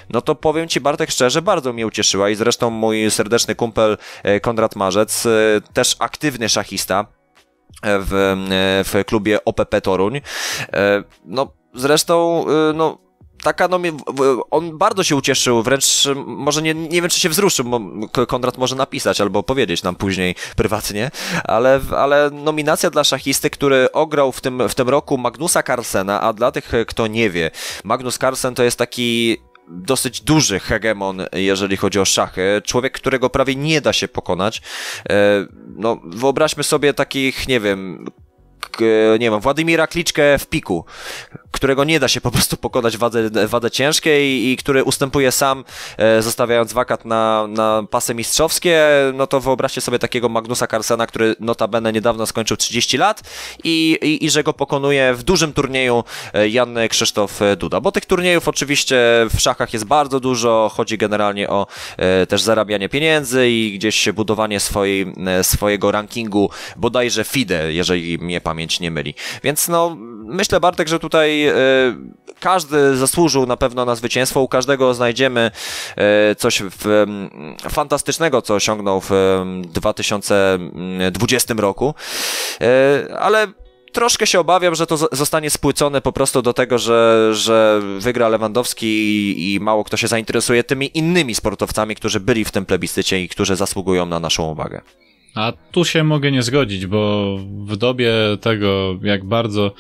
no to powiem Ci Bartek szczerze, bardzo mnie ucieszyła i zresztą mój serdeczny kumpel Konrad Marzec, też aktywny szachista w, w klubie OPP Toruń, no zresztą, no taka, no, on bardzo się ucieszył, wręcz może nie, nie wiem, czy się wzruszył, Konrad może napisać albo powiedzieć nam później prywatnie, ale, ale nominacja dla szachisty, który ograł w tym, w tym roku Magnusa Carlsena, a dla tych, kto nie wie, Magnus Carlsen to jest taki dosyć duży hegemon, jeżeli chodzi o szachy. Człowiek, którego prawie nie da się pokonać. E, no, wyobraźmy sobie takich, nie wiem, nie wiem, Władimira Kliczkę w piku, którego nie da się po prostu pokonać wadze, wadze ciężkiej i który ustępuje sam, e, zostawiając wakat na, na pasy mistrzowskie, no to wyobraźcie sobie takiego Magnusa Carlsena, który notabene niedawno skończył 30 lat i, i, i że go pokonuje w dużym turnieju e, Jan Krzysztof Duda, bo tych turniejów oczywiście w szachach jest bardzo dużo, chodzi generalnie o e, też zarabianie pieniędzy i gdzieś budowanie swojej, swojego rankingu, bodajże FIDE, jeżeli mnie pamięć nie myli. Więc no, myślę Bartek, że tutaj e, każdy zasłużył na pewno na zwycięstwo, u każdego znajdziemy e, coś w, fantastycznego, co osiągnął w 2020 roku, e, ale troszkę się obawiam, że to zostanie spłycone po prostu do tego, że, że wygra Lewandowski i, i, mało kto się zainteresuje tymi innymi sportowcami, którzy byli w tym plebiscycie i którzy zasługują na naszą uwagę. A tu się mogę nie zgodzić, bo w dobie tego, jak bardzo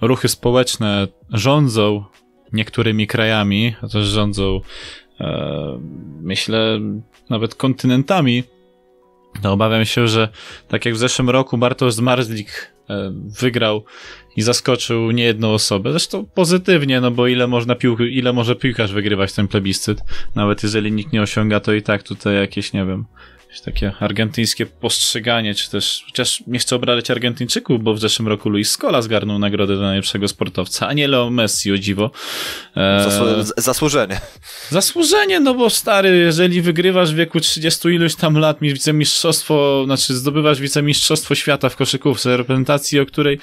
ruchy społeczne rządzą niektórymi krajami, a też rządzą, e, myślę, nawet kontynentami, to obawiam się, że tak jak w zeszłym roku Bartosz Zmarzlik e, wygrał i zaskoczył niejedną osobę. Zresztą pozytywnie, no bo ile można pił, ile może piłkarz wygrywać ten plebiscyt, nawet jeżeli nikt nie osiąga, to i tak tutaj jakieś, nie wiem, jakieś takie argentyńskie postrzeganie, czy też, chociaż nie chcę obrażać Argentyńczyków, bo w zeszłym roku Luis Scola zgarnął nagrodę dla najlepszego sportowca, a nie Leo Messi, o dziwo. E... zasłużenie. Zasłużenie, no bo stary, jeżeli wygrywasz w wieku 30 iluś tam lat wicemistrzostwo, znaczy zdobywasz wicemistrzostwo świata w koszykówce, reprezentacji, o której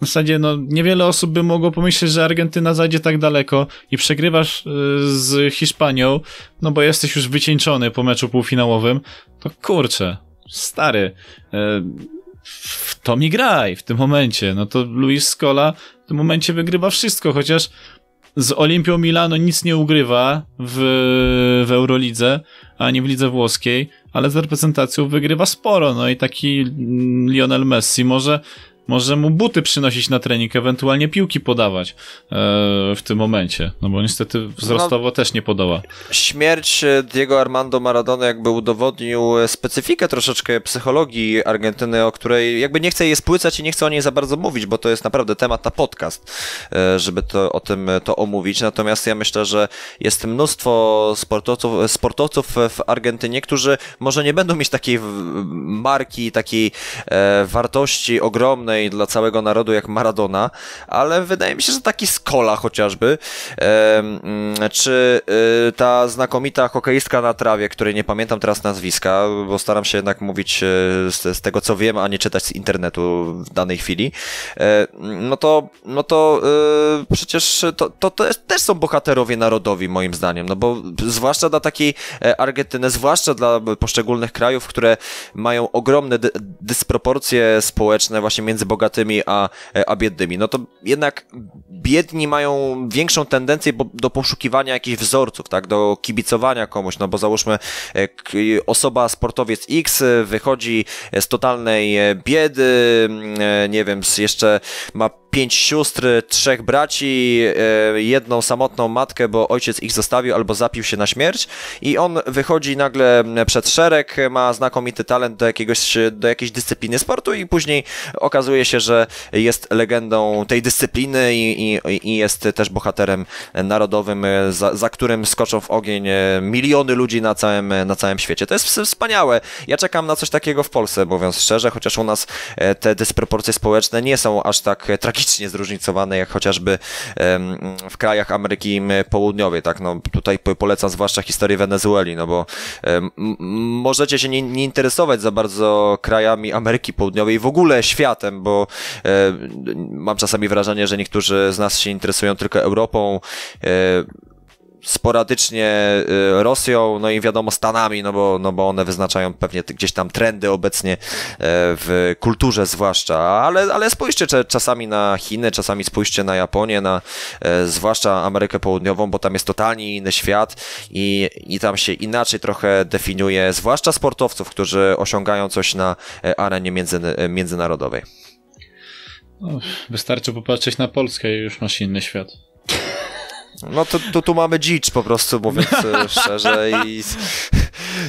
w zasadzie no, niewiele osób by mogło pomyśleć, że Argentyna zajdzie tak daleko i przegrywasz y, z Hiszpanią, no bo jesteś już wycieńczony po meczu półfinałowym, to kurczę, stary, y, w to mi graj w tym momencie. No to Luis Scola w tym momencie wygrywa wszystko, chociaż z Olimpią Milano nic nie ugrywa w, w Eurolidze, ani w lidze włoskiej, ale z reprezentacją wygrywa sporo. No i taki Lionel Messi może może mu buty przynosić na trening, ewentualnie piłki podawać e, w tym momencie, no bo niestety wzrostowo no, też nie podoła. Śmierć Diego Armando Maradona jakby udowodnił specyfikę troszeczkę psychologii Argentyny, o której jakby nie chcę jej spłycać i nie chcę o niej za bardzo mówić, bo to jest naprawdę temat na podcast, e, żeby to, o tym to omówić, natomiast ja myślę, że jest mnóstwo sportowców, sportowców w Argentynie, którzy może nie będą mieć takiej marki, takiej e, wartości ogromnej, dla całego narodu jak Maradona, ale wydaje mi się, że taki Skola chociażby, czy y, ta znakomita hokeistka na trawie, której nie pamiętam teraz nazwiska, bo staram się jednak mówić e, z, tego co wiem, a nie czytać z internetu w danej chwili, e, no to, no to e, przecież to, to, jest, też są bohaterowie narodowi moim zdaniem, no bo zwłaszcza dla takiej Argentyny, zwłaszcza dla poszczególnych krajów, które mają ogromne dy dysproporcje społeczne właśnie między bogatymi a, a biednymi. No to jednak biedni mają większą tendencję do poszukiwania jakichś wzorców, tak, do kibicowania komuś, no bo załóżmy e, osoba, sportowiec X wychodzi z totalnej e, biedy, e, nie wiem, jeszcze ma pięć sióstr, trzech braci, e, jedną samotną matkę, bo ojciec ich zostawił albo zapił się na śmierć i on wychodzi nagle przed szereg, ma znakomity talent do, jakiegoś, do jakiejś dyscypliny sportu i później okazuje się, że jest legendą tej dyscypliny i, i, i jest też bohaterem narodowym, za, za którym skoczą w ogień miliony ludzi na całym, na całym świecie. To jest wspaniałe. Ja czekam na coś takiego w Polsce, mówiąc szczerze, chociaż u nas e, te dysproporcje społeczne nie są aż tak tragiczne tragicznie zróżnicowane, jak chociażby w krajach Ameryki Południowej, tak, no tutaj polecam zwłaszcza historię Wenezueli, no bo możecie się nie, nie interesować za bardzo krajami Ameryki Południowej i w ogóle światem, bo mam czasami wrażenie, że niektórzy z nas się interesują tylko Europą, sporadycznie y, Rosją, no i wiadomo Stanami, no bo, no bo one wyznaczają pewnie gdzieś tam trendy obecnie e, w kulturze zwłaszcza, ale, ale spójrzcie czasami na Chiny, czasami spójrzcie na Japonię, na e, zwłaszcza Amerykę Południową, bo tam jest totalnie inny świat i, i tam się inaczej trochę definiuje, zwłaszcza sportowców, którzy osiągają coś na e, arenie między, międzynarodowej. Wystarczy popatrzeć na Polskę i już masz inny świat. No to, to tu mamy dzicz po prostu, mówiąc e, szczerze i,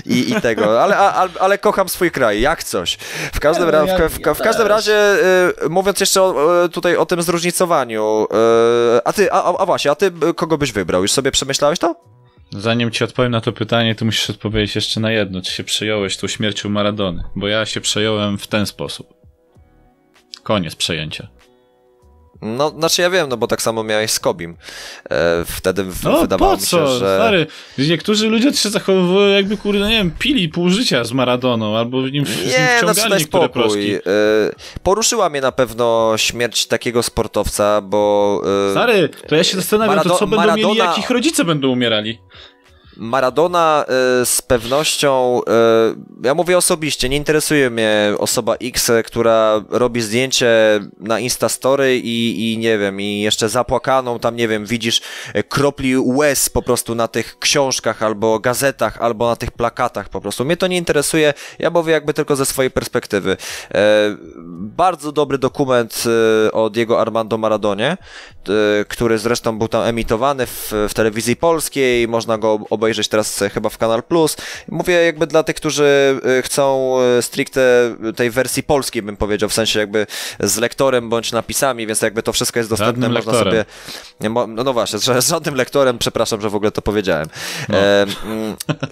i, i tego, ale, ale, ale kocham swój kraj, jak coś. W każdym, ra, w, w, w, każdym razie, y, mówiąc jeszcze o, e, tutaj o tym zróżnicowaniu, y, a ty, a, a właśnie, a ty kogo byś wybrał? Już sobie przemyślałeś to? Zanim ci odpowiem na to pytanie, to musisz odpowiedzieć jeszcze na jedno. Czy się przejąłeś tą śmiercią Maradony? Bo ja się przejąłem w ten sposób. Koniec przejęcia. No, znaczy ja wiem, no bo tak samo miałeś z Kobim. E, wtedy no, wydawało mi się, że... Stary, niektórzy ludzie się zachowują jakby, kurde, nie wiem, pili pół życia z Maradoną, albo nim, nie, nim wciągali no, niektóre proszki. E, poruszyła mnie na pewno śmierć takiego sportowca, bo... E, Stary, to ja się zastanawiam, Marado to co będą Maradona... mieli, jak ich rodzice będą umierali. Maradona y, z pewnością, y, ja mówię osobiście, nie interesuje mnie osoba X, która robi zdjęcie na Instastory i, i nie wiem, i jeszcze zapłakaną, tam nie wiem, widzisz kropli łez po prostu na tych książkach albo gazetach, albo na tych plakatach po prostu. Mnie to nie interesuje, ja mówię jakby tylko ze swojej perspektywy. E, bardzo dobry dokument e, o Diego Armando Maradonie, e, który zresztą był tam emitowany w, w telewizji polskiej, można go obejrzeć obejrzeć teraz chyba w Kanal Plus. Mówię jakby dla tych, którzy y, chcą y, stricte tej wersji polskiej, bym powiedział, w sensie jakby z lektorem bądź napisami, więc jakby to wszystko jest dostępne, żadnym można lektorem. sobie... No, no właśnie, z żadnym lektorem, przepraszam, że w ogóle to powiedziałem. No, e,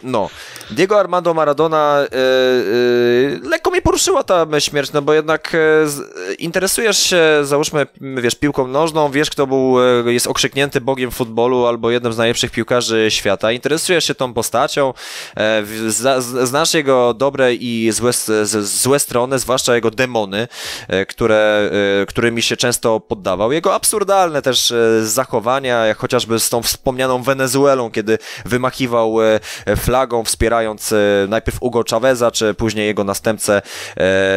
no. Diego Armando Maradona e, e, lekko mi poruszyła ta śmierć, no bo jednak e, interesujesz się, załóżmy, wiesz, piłką nożną, wiesz, kto był, e, jest okrzyknięty bogiem futbolu albo jednym z najlepszych piłkarzy świata, interesujesz interesujesz się tą postacią, e, znasz jego dobre i złe, złe strony, zwłaszcza jego demony, e, które, e, którymi się często poddawał. Jego absurdalne też zachowania, jak chociażby z tą wspomnianą Wenezuelą, kiedy wymachiwał flagą, wspierając najpierw Hugo Chaveza, czy później jego następcę,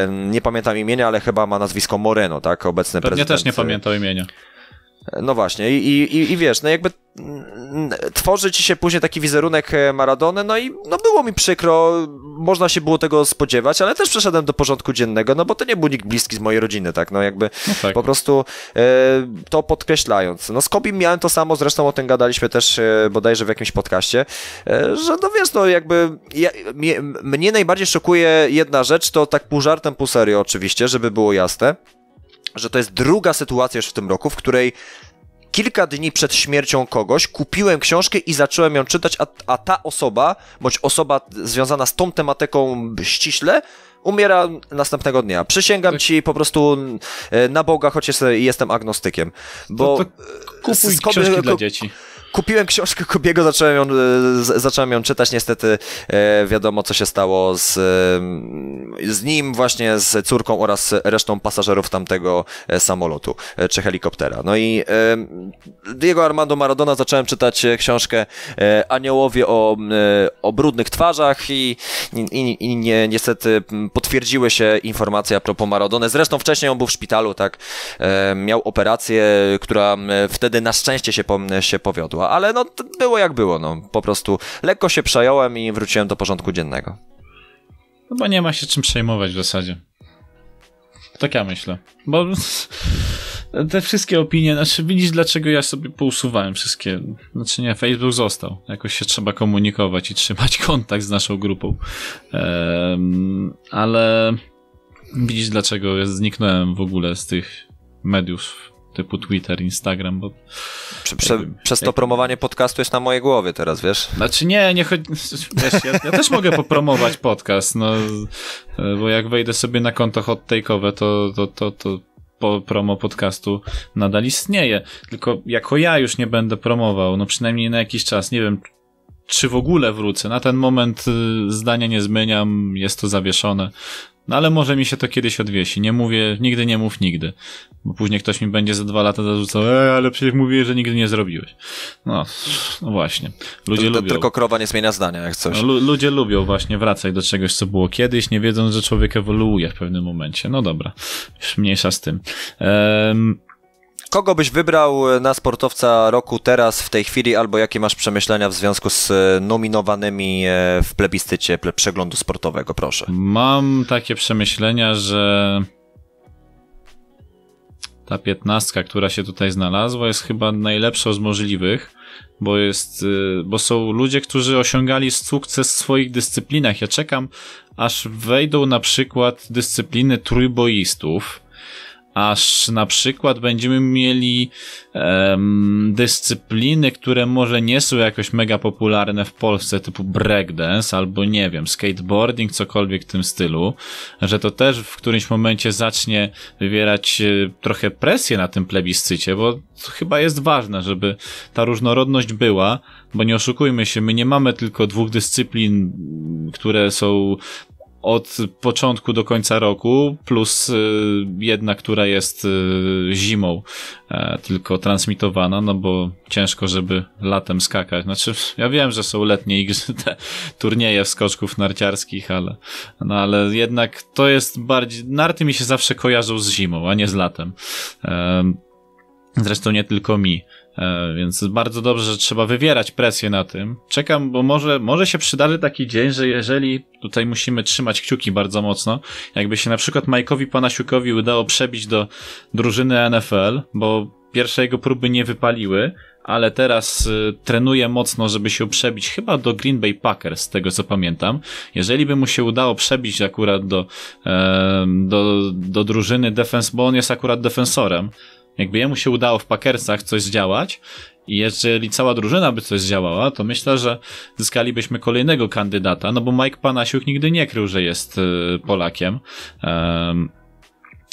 nie pamiętam imienia, ale chyba ma nazwisko Moreno, tak, obecny Pewnie prezydent. też nie pamiętał imienia. No właśnie, i, i, i wiesz, no jakby tworzy ci się później taki wizerunek e, Maradony, no i no było mi przykro, można się było tego spodziewać, ale też przeszedłem do porządku dziennego, no bo to nie był nikt bliski z mojej rodziny, tak, no jakby no tak. po prostu e, to podkreślając. No z Kobim miałem to samo, zresztą o tym gadaliśmy też e, bodajże w jakimś podcaście, e, że no wiesz, no jakby ja, mnie, mnie najbardziej szokuje jedna rzecz, to tak pół żartem, pół serio oczywiście, żeby było jasne, że to jest druga sytuacja już w tym roku, w której kilka dni przed śmiercią kogoś kupiłem książkę i zacząłem ją czytać, a, a ta osoba, bądź osoba związana z tą tematyką ściśle, umiera następnego dnia. Przysięgam tak. ci po prostu e, na Boga, choć jestem agnostykiem. Bo to, to kupuj książki dla dzieci. Kupiłem książkę Kobiego, zacząłem ją, e, zacząłem ją czytać, niestety e, wiadomo co się stało z, e, z nim, właśnie z córką oraz resztą pasażerów tamtego samolotu czy helikoptera. No i Diego Armando Maradona zacząłem czytać książkę Aniołowie o, o brudnych twarzach i, i, i nie, niestety potwierdziły się informacje a propos Maradony. Zresztą wcześniej on był w szpitalu, tak, miał operację, która wtedy na szczęście się, się powiodła ale no było jak było, no po prostu lekko się przejąłem i wróciłem do porządku dziennego. No bo nie ma się czym przejmować w zasadzie. Tak ja myślę. Bo te wszystkie opinie, znaczy widzisz dlaczego ja sobie pousuwałem wszystkie, znaczy nie, Facebook został, jakoś się trzeba komunikować i trzymać kontakt z naszą grupą, ale widzisz dlaczego ja zniknąłem w ogóle z tych mediów typu Twitter, Instagram, bo... Prze, prze, przez to jak... promowanie podcastu jest na mojej głowie teraz, wiesz? Znaczy nie, nie chodzi... Wiesz, ja, ja, też mogę popromować podcast, no, bo jak wejdę sobie na konto hot take'owe, to, to, to, to po promo podcastu nadal istnieje. Tylko jako ja już nie będę promował, no przynajmniej na jakiś czas, nie wiem, czy w ogóle wrócę. Na ten moment y, zdania nie zmieniam, jest to zawieszone. No ale może mi się to kiedyś odwiesi. Nie mówię, nigdy nie mów nigdy. Bo później ktoś mi będzie za dwa lata zarzucał, e, ale przecież mówiłeś, że nigdy nie zrobiłeś. No, no właśnie. Ludzie to, to, lubią. Tylko krowa nie zmienia zdania, jak coś. No, ludzie lubią właśnie wracać do czegoś, co było kiedyś, nie wiedząc, że człowiek ewoluuje w pewnym momencie. No dobra, już mniejsza z tym. Um, Kogo byś wybrał na sportowca roku teraz, w tej chwili, albo jakie masz przemyślenia w związku z e, nominowanymi e, w plebiscycie przeglądu sportowego, proszę? Mam takie przemyślenia, że ta piętnastka, która się tutaj znalazła, jest chyba najlepszą z możliwych, bo jest, e, bo są ludzie, którzy osiągali sukces w swoich dyscyplinach. Ja czekam, aż wejdą na przykład dyscypliny trójboistów, aż na przykład będziemy mieli um, dyscypliny, które może nie są jakoś mega popularne w Polsce, typu breakdance albo nie wiem, skateboarding, cokolwiek w tym stylu, że to też w którymś momencie zacznie wywierać e, trochę presję na tym plebiscycie, bo chyba jest ważne, żeby ta różnorodność była, bo nie oszukujmy się, my nie mamy tylko dwóch dyscyplin, które są od początku do końca roku, plus y, jedna, która jest y, zimą e, tylko transmitowana, no bo ciężko, żeby latem skakać. Znaczy, ja wiem, że są letnie igry, te turnieje skoczków narciarskich, ale, no ale jednak to jest bardziej, narty mi się zawsze kojarzą z zimą, a nie z latem. Zresztą nie tylko mi. E, więc bardzo dobrze, że trzeba wywierać presję na tym. Czekam, bo może, może się przydarzy taki dzień, że jeżeli tutaj musimy trzymać kciuki bardzo mocno, jakby się na przykład Majkowi Panasiukowi udało przebić do drużyny NFL, bo pierwsze jego próby nie wypaliły, ale teraz y, trenuje mocno, żeby się przebić chyba do Green Bay Packers, z tego co pamiętam. Jeżeli by mu się udało przebić akurat do, e, do, do drużyny defens, bo on jest akurat defensorem, jakby jemu się udało w Packersach coś zdziałać i jeżeli cała drużyna by coś zdziałała, to myślę, że zyskalibyśmy kolejnego kandydata, no bo Mike Panasiuk nigdy nie krył, że jest y, Polakiem. Um,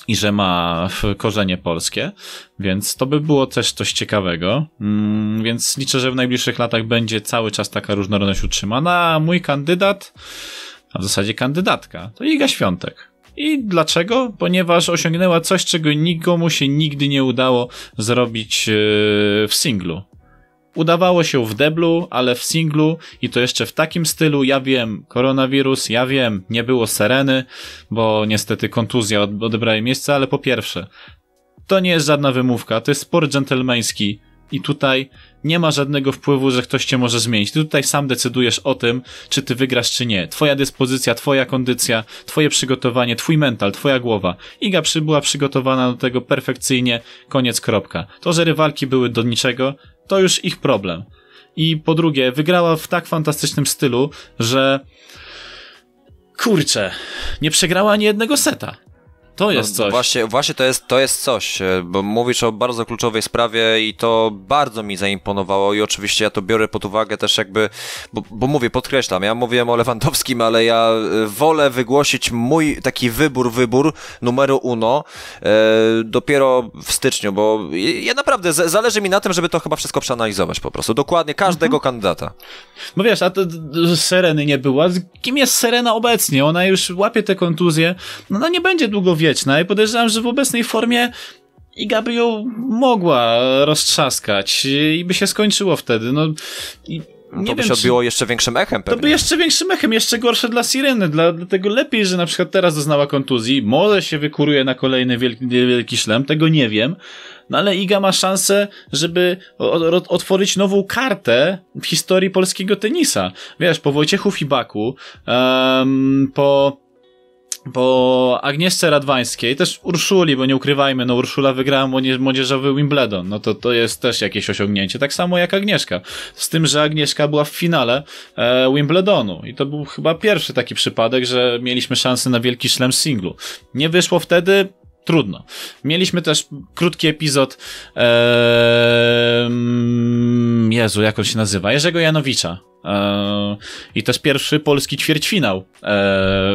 i że ma korzenie polskie, więc to by było też coś ciekawego. Mm, więc liczę, że w najbliższych latach będzie cały czas taka różnorodność utrzymana, a mój kandydat, a w zasadzie kandydatka, to Iga Świątek. I dlaczego? Ponieważ osiągnęła coś, czego nikomu się nigdy nie udało zrobić e, w singlu. Udawało się w deblu, ale w singlu i to jeszcze w takim stylu. Ja wiem, koronawirus, ja wiem, nie było sereny, bo niestety kontuzja odebrała miejsce, ale po pierwsze, to nie jest żadna wymówka, to jest sport dżentelmeński i tutaj nie ma żadnego wpływu, że ktoś cię może zmienić. Ty tutaj sam decydujesz o tym, czy ty wygrasz, czy nie. Twoja dyspozycja, twoja kondycja, twoje przygotowanie, twój mental, twoja głowa. Iga przy, była przygotowana do tego perfekcyjnie, koniec, kropka. To, że rywalki były do niczego, to już ich problem. I po drugie, wygrała w tak fantastycznym stylu, że kurczę, nie przegrała ani jednego seta. To jest no, coś. Właśnie, właśnie to, jest, to jest coś, e, bo mówisz o bardzo kluczowej sprawie i to bardzo mi zaimponowało i oczywiście ja to biorę pod uwagę też jakby, bo, bo mówię, podkreślam, ja mówiłem o Lewandowskim, ale ja e, wolę wygłosić mój taki wybór, wybór numeru uno e, dopiero w styczniu, bo ja naprawdę, z, zależy mi na tym, żeby to chyba wszystko przeanalizować po prostu, dokładnie każdego mhm. kandydata. No wiesz, a to, Sereny nie była, kim jest Serena obecnie? Ona już łapie te kontuzje, no ona nie będzie długo wie wieczna i podejrzewam, że w obecnej formie Iga by ją mogła roztrzaskać i by się skończyło wtedy. No, i to by wiem, się odbiło jeszcze większym echem pewnie. To by jeszcze większym echem, jeszcze gorsze dla Sireny, dla, dlatego lepiej, że na przykład teraz doznała kontuzji, może się wykuruje na kolejny wielki, wielki szlem, tego nie wiem, no ale Iga ma szansę, żeby otworzyć nową kartę w historii polskiego tenisa. Wiesz, po Wojciechu Fibaku, um, po po Agnieszce Radwańskiej, też Urszuli, bo nie ukrywajmy, no Urszula wygrała młodzieżowy Wimbledon, no to to jest też jakieś osiągnięcie, tak samo jak Agnieszka. Z tym, że Agnieszka była w finale e, Wimbledonu i to był chyba pierwszy taki przypadek, że mieliśmy szansę na wielki szlem singlu. Nie wyszło wtedy, trudno. Mieliśmy też krótki epizod ee, Jezu, jak on się nazywa? Jerzego Janowicza. E, I jest pierwszy polski ćwierćfinał e,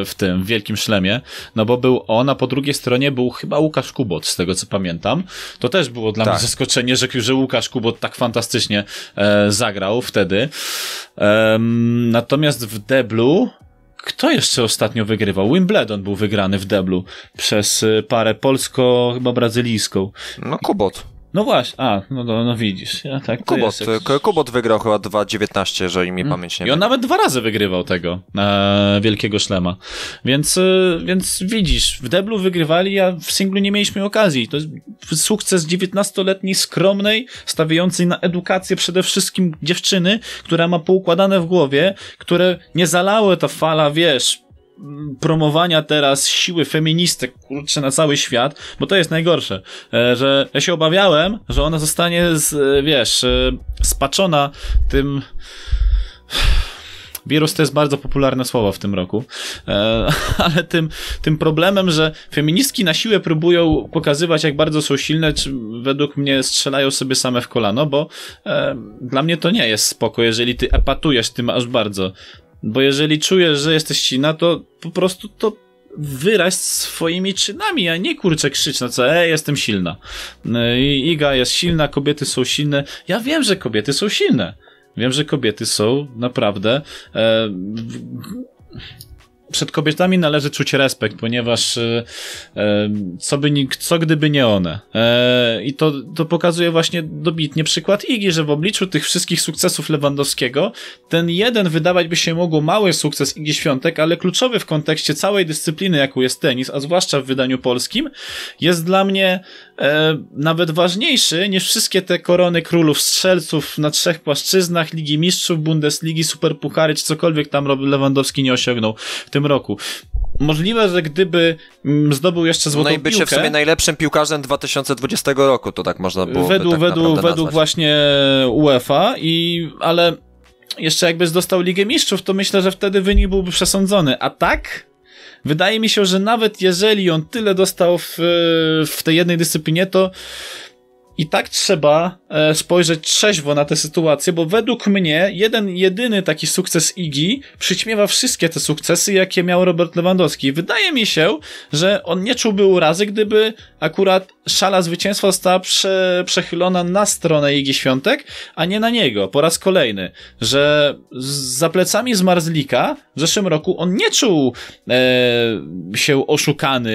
w tym wielkim szlemie, no bo był on, a po drugiej stronie był chyba Łukasz Kubot, z tego co pamiętam. To też było dla tak. mnie zaskoczenie, że, że Łukasz Kubot tak fantastycznie e, zagrał wtedy. Natomiast w deblu kto jeszcze ostatnio wygrywał? Wimbledon był wygrany w deblu przez y, parę polsko, chyba brazylijską. No, Kubot. No właśnie, a, no, no, no widzisz. Ja, tak, Kubot, jest, Kubot wygrał chyba 2.19, jeżeli mi hmm. pamięć nie I on nawet dwa razy wygrywał tego e, Wielkiego Szlema. Więc, e, więc widzisz, w deblu wygrywali, a w singlu nie mieliśmy okazji. To jest sukces 19-letniej, skromnej, stawiającej na edukację przede wszystkim dziewczyny, która ma poukładane w głowie, które nie zalały ta fala, wiesz, promowania teraz siły feministek, kurczę, na cały świat, bo to jest najgorsze, e, że ja się obawiałem, że ona zostanie, z, e, wiesz, e, spaczona tym Wirus to jest bardzo popularne słowo w tym roku, ale tym, tym problemem, że feministki na siłę próbują pokazywać, jak bardzo są silne, czy według mnie strzelają sobie same w kolano, bo dla mnie to nie jest spoko, jeżeli ty epatujesz tym aż bardzo. Bo jeżeli czujesz, że jesteś silna, to po prostu to wyraź swoimi czynami, a nie kurczę krzycz na co, ej, jestem silna. I Iga jest silna, kobiety są silne. Ja wiem, że kobiety są silne. Wiem, że kobiety są naprawdę e, przed kobietami należy czuć respekt, ponieważ e, e, co, by, co gdyby nie one. E, I to, to pokazuje właśnie dobitnie przykład Igi, że w obliczu tych wszystkich sukcesów Lewandowskiego, ten jeden wydawać by się mogło mały sukces Igi Świątek, ale kluczowy w kontekście całej dyscypliny, jaką jest tenis, a zwłaszcza w wydaniu polskim, jest dla mnie e, nawet ważniejszy niż wszystkie te korony królów strzelców na trzech płaszczyznach, Ligi Mistrzów, Bundesligi, Superpuchary, czy cokolwiek tam Lewandowski nie osiągnął w tym roku. Możliwe, że gdyby mm, zdobył jeszcze złotą no i piłkę... w sumie najlepszym piłkarzem 2020 roku, to tak można było Według, tak według, według właśnie UEFA, i, ale jeszcze jakby dostał Ligę Mistrzów, to myślę, że wtedy wynik byłby przesądzony. A tak? Wydaje mi się, że nawet jeżeli on tyle dostał w, w tej jednej dyscyplinie, to i tak trzeba e, spojrzeć trzeźwo na tę sytuację, bo według mnie jeden jedyny taki sukces Igi przyćmiewa wszystkie te sukcesy, jakie miał Robert Lewandowski. Wydaje mi się, że on nie czułby urazy, gdyby akurat szala zwycięstwa została prze, przechylona na stronę Igi Świątek, a nie na niego po raz kolejny. Że za plecami z Marzlika w zeszłym roku on nie czuł e, się oszukany,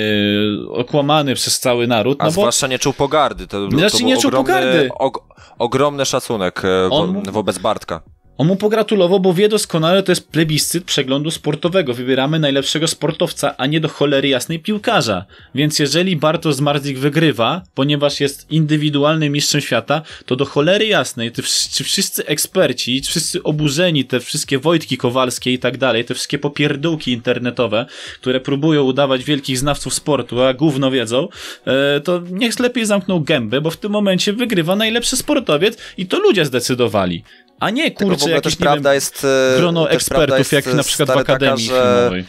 okłamany przez cały naród. A no zwłaszcza bo... nie czuł pogardy. To, znaczy, to nie czuł ogromny, pogardy. Og, ogromny szacunek e, on... wobec Bartka. On mu pogratulował, bo wie doskonale, to jest plebiscyt przeglądu sportowego. Wybieramy najlepszego sportowca, a nie do cholery jasnej piłkarza. Więc jeżeli Bartosz Zmarzik wygrywa, ponieważ jest indywidualnym mistrzem świata, to do cholery jasnej, ty, czy wszyscy eksperci, czy wszyscy oburzeni, te wszystkie Wojtki Kowalskie i tak dalej, te wszystkie popierdółki internetowe, które próbują udawać wielkich znawców sportu, a gówno wiedzą, e, to niech lepiej zamkną gębę, bo w tym momencie wygrywa najlepszy sportowiec i to ludzie zdecydowali. A nie, kurczę, jakieś, też nie prawda wiem, jest, e, grono ekspertów, jak na przykład w Akademii taka, że... Filmowej.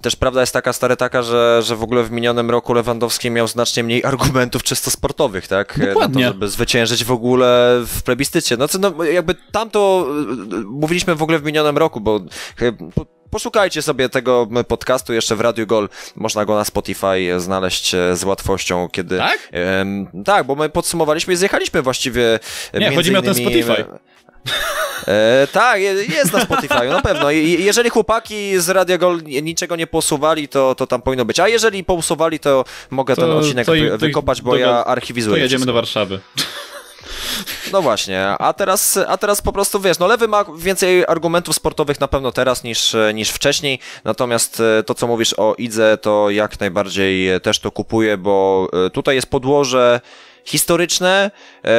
Też prawda jest taka, stary, taka, że, że w ogóle w minionym roku Lewandowski miał znacznie mniej argumentów czysto sportowych, tak? Dokładnie. Na to, żeby zwyciężyć w ogóle w plebiscycie. No co, no jakby tamto e, mówiliśmy w ogóle w minionym roku, bo Poszukajcie sobie tego podcastu jeszcze w Radio Gol. Można go na Spotify znaleźć e, z łatwością, kiedy. Tak? tak, bo my podsumowaliśmy i zjechaliśmy właściwie. Nie, chodzi mi o ten Spotify. E, tak, jest na Spotify, na pewno. jeżeli chłopaki z Radio Gol niczego nie posuwali, to, to tam powinno być. A jeżeli pousuwali, to mogę to, ten odcinek to, wy, wykopać, bo ja archiwizuję. To jedziemy wszystko. do Warszawy. No właśnie, a teraz, a teraz po prostu wiesz, no lewy ma więcej argumentów sportowych na pewno teraz niż, niż wcześniej, natomiast e, to co mówisz o Idze to jak najbardziej też to kupuję, bo e, tutaj jest podłoże historyczne, e,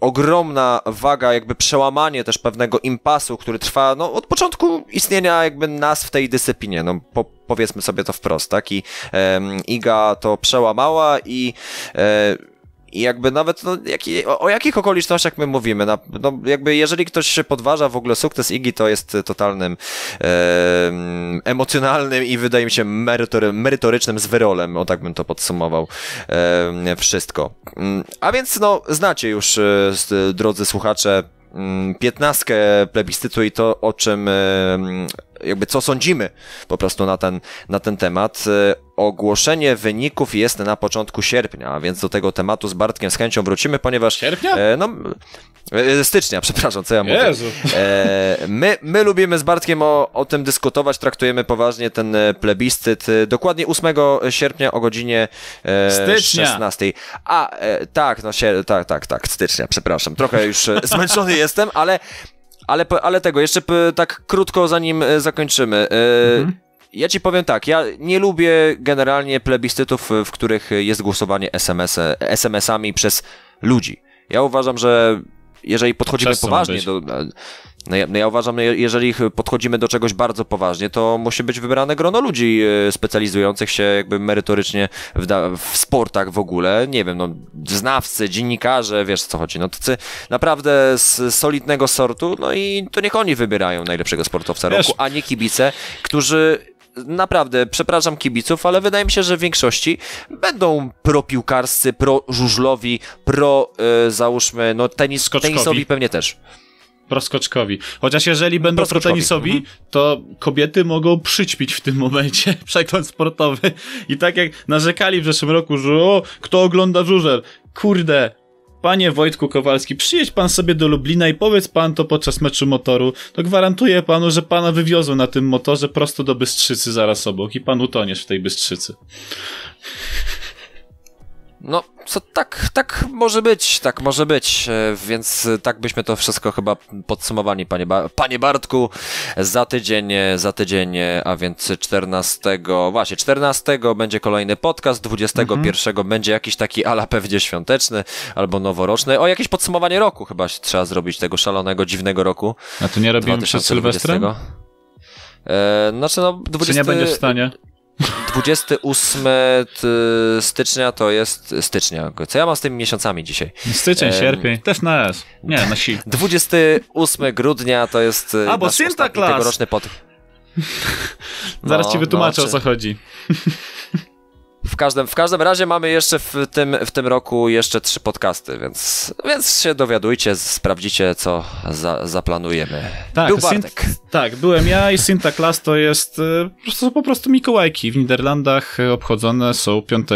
ogromna waga, jakby przełamanie też pewnego impasu, który trwa no, od początku istnienia jakby nas w tej dyscyplinie, no po, powiedzmy sobie to wprost, tak? I e, Iga to przełamała i e, i jakby nawet, no, jaki, o, o, jakich okolicznościach my mówimy? Na, no, jakby jeżeli ktoś się podważa w ogóle sukces Igi, to jest totalnym e, emocjonalnym i wydaje mi się merytory, merytorycznym zwyrolem, o tak bym to podsumował e, wszystko. Mm, a więc, no, znacie już, e, drodzy słuchacze, piętnastkę plebiscytu i to, o czym e, jakby co sądzimy po prostu na ten, na ten temat. E, ogłoszenie wyników jest na początku sierpnia, więc do tego tematu z Bartkiem z chęcią wrócimy, ponieważ... Sierpnia? E, no, Stycznia, przepraszam, co ja mówię. Jezu. E, my, my lubimy z Bartkiem o, o tym dyskutować, traktujemy poważnie ten e, plebiscyt. E, Dokładnie 8 sierpnia o godzinie e, Stycznia. 16. A, e, tak, no się, tak, tak, tak, stycznia, przepraszam. Trochę już e, zmęczony jestem, ale, ale, ale tego, jeszcze tak krótko zanim e, zakończymy. E, Ja ci powiem tak, ja nie lubię generalnie plebiscytów, w których jest głosowanie SMS, SMS-ami przez ludzi. Ja uważam, że jeżeli podchodzimy poważnie być? do. No ja, no ja uważam, że jeżeli podchodzimy do czegoś bardzo poważnie, to musi być wybrane grono ludzi e, specjalizujących się jakby merytorycznie w, w sportach w ogóle. Nie wiem, no znawcy, dziennikarze, wiesz co chodzi. No tacy naprawdę z solidnego sortu, no i to niech oni wybierają najlepszego sportowca Wiesz- roku, a nie kibice, którzy naprawdę, przepraszam kibiców, ale wydaje mi się, że w większości będą pro-piłkarscy, pro-żużlowi, pro, e, załóżmy, no tenis, Skoczkowi. tenisowi pewnie też. Proskoczkowi. Chociaż jeżeli będą protenisowi, mhm. to kobiety mogą przyćpić w tym momencie przegląd sportowy. I tak jak narzekali w zeszłym roku, że o, kto ogląda żużel? Kurde, panie Wojtku Kowalski, przyjedź pan sobie do Lublina i powiedz pan to podczas meczu motoru, to gwarantuję panu, że pana wywiozą na tym motorze prosto do Bystrzycy zaraz obok i pan utoniesz w tej Bystrzycy. No, co tak, tak może być, tak może być, e, więc tak byśmy to wszystko chyba podsumowali, panie, ba panie Bartku, za tydzień, e, za tydzień, e, a więc 14, właśnie 14 będzie kolejny podcast, 21 będzie jakiś taki ala pewnie świąteczny albo noworoczny, o jakieś podsumowanie roku chyba się trzeba zrobić, tego szalonego, dziwnego roku. A to nie robimy przed 2020. Sylwestrem? E, znaczy no, 20... Czy nie będziesz w stanie? 28 t- stycznia to jest stycznia. Co ja mam z tymi miesiącami dzisiaj? Styczeń, Em, sierpień, też na S. Nie, na si. 28 grudnia to jest e, A, bo nasz ostatni tegoroczny pod... Zaraz No, ci wytłumaczę no, o co chodzi. W każdym, w każdym razie mamy jeszcze w tym, w tym roku jeszcze trzy podcasty, więc, więc się dowiadujcie, sprawdzicie co za, zaplanujemy. Tak, Był Sint- Bartek. tak, byłem ja i Santa Claus to jest e, po prostu, po prostu Mikołajki. W Niderlandach e, obchodzone są 5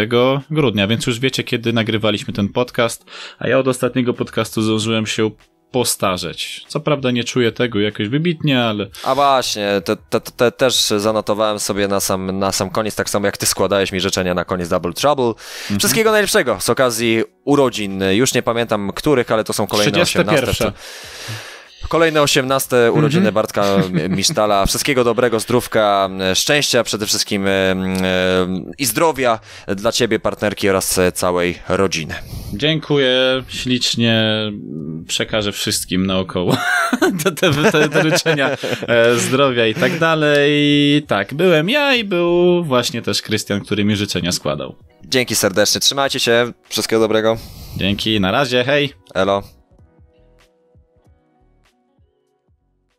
grudnia, więc już wiecie, kiedy nagrywaliśmy ten podcast, a ja od ostatniego podcastu zdążyłem się postarzeć. Co prawda nie czuję tego jakoś wybitnie, ale A właśnie, te, te, te też zanotowałem sobie na sam, na sam koniec, tak samo jak ty składałeś mi życzenia na koniec Double Trouble. Mhm. Wszystkiego najlepszego z okazji urodzin. Już nie pamiętam których, ale to są kolejne 31. 18. Kolejne 18 urodziny Mhm. Bartka Misztala. Wszystkiego dobrego, zdrówka, szczęścia przede wszystkim e, e, i zdrowia dla ciebie, partnerki oraz całej rodziny. dziękuję ślicznie, przekażę wszystkim naokoło te, te, te, te życzenia e, zdrowia i tak dalej. Tak, byłem ja i był właśnie też Krystian, który mi życzenia składał. Dzięki serdecznie, trzymajcie się, wszystkiego dobrego. Dzięki, na razie, hej! Elo.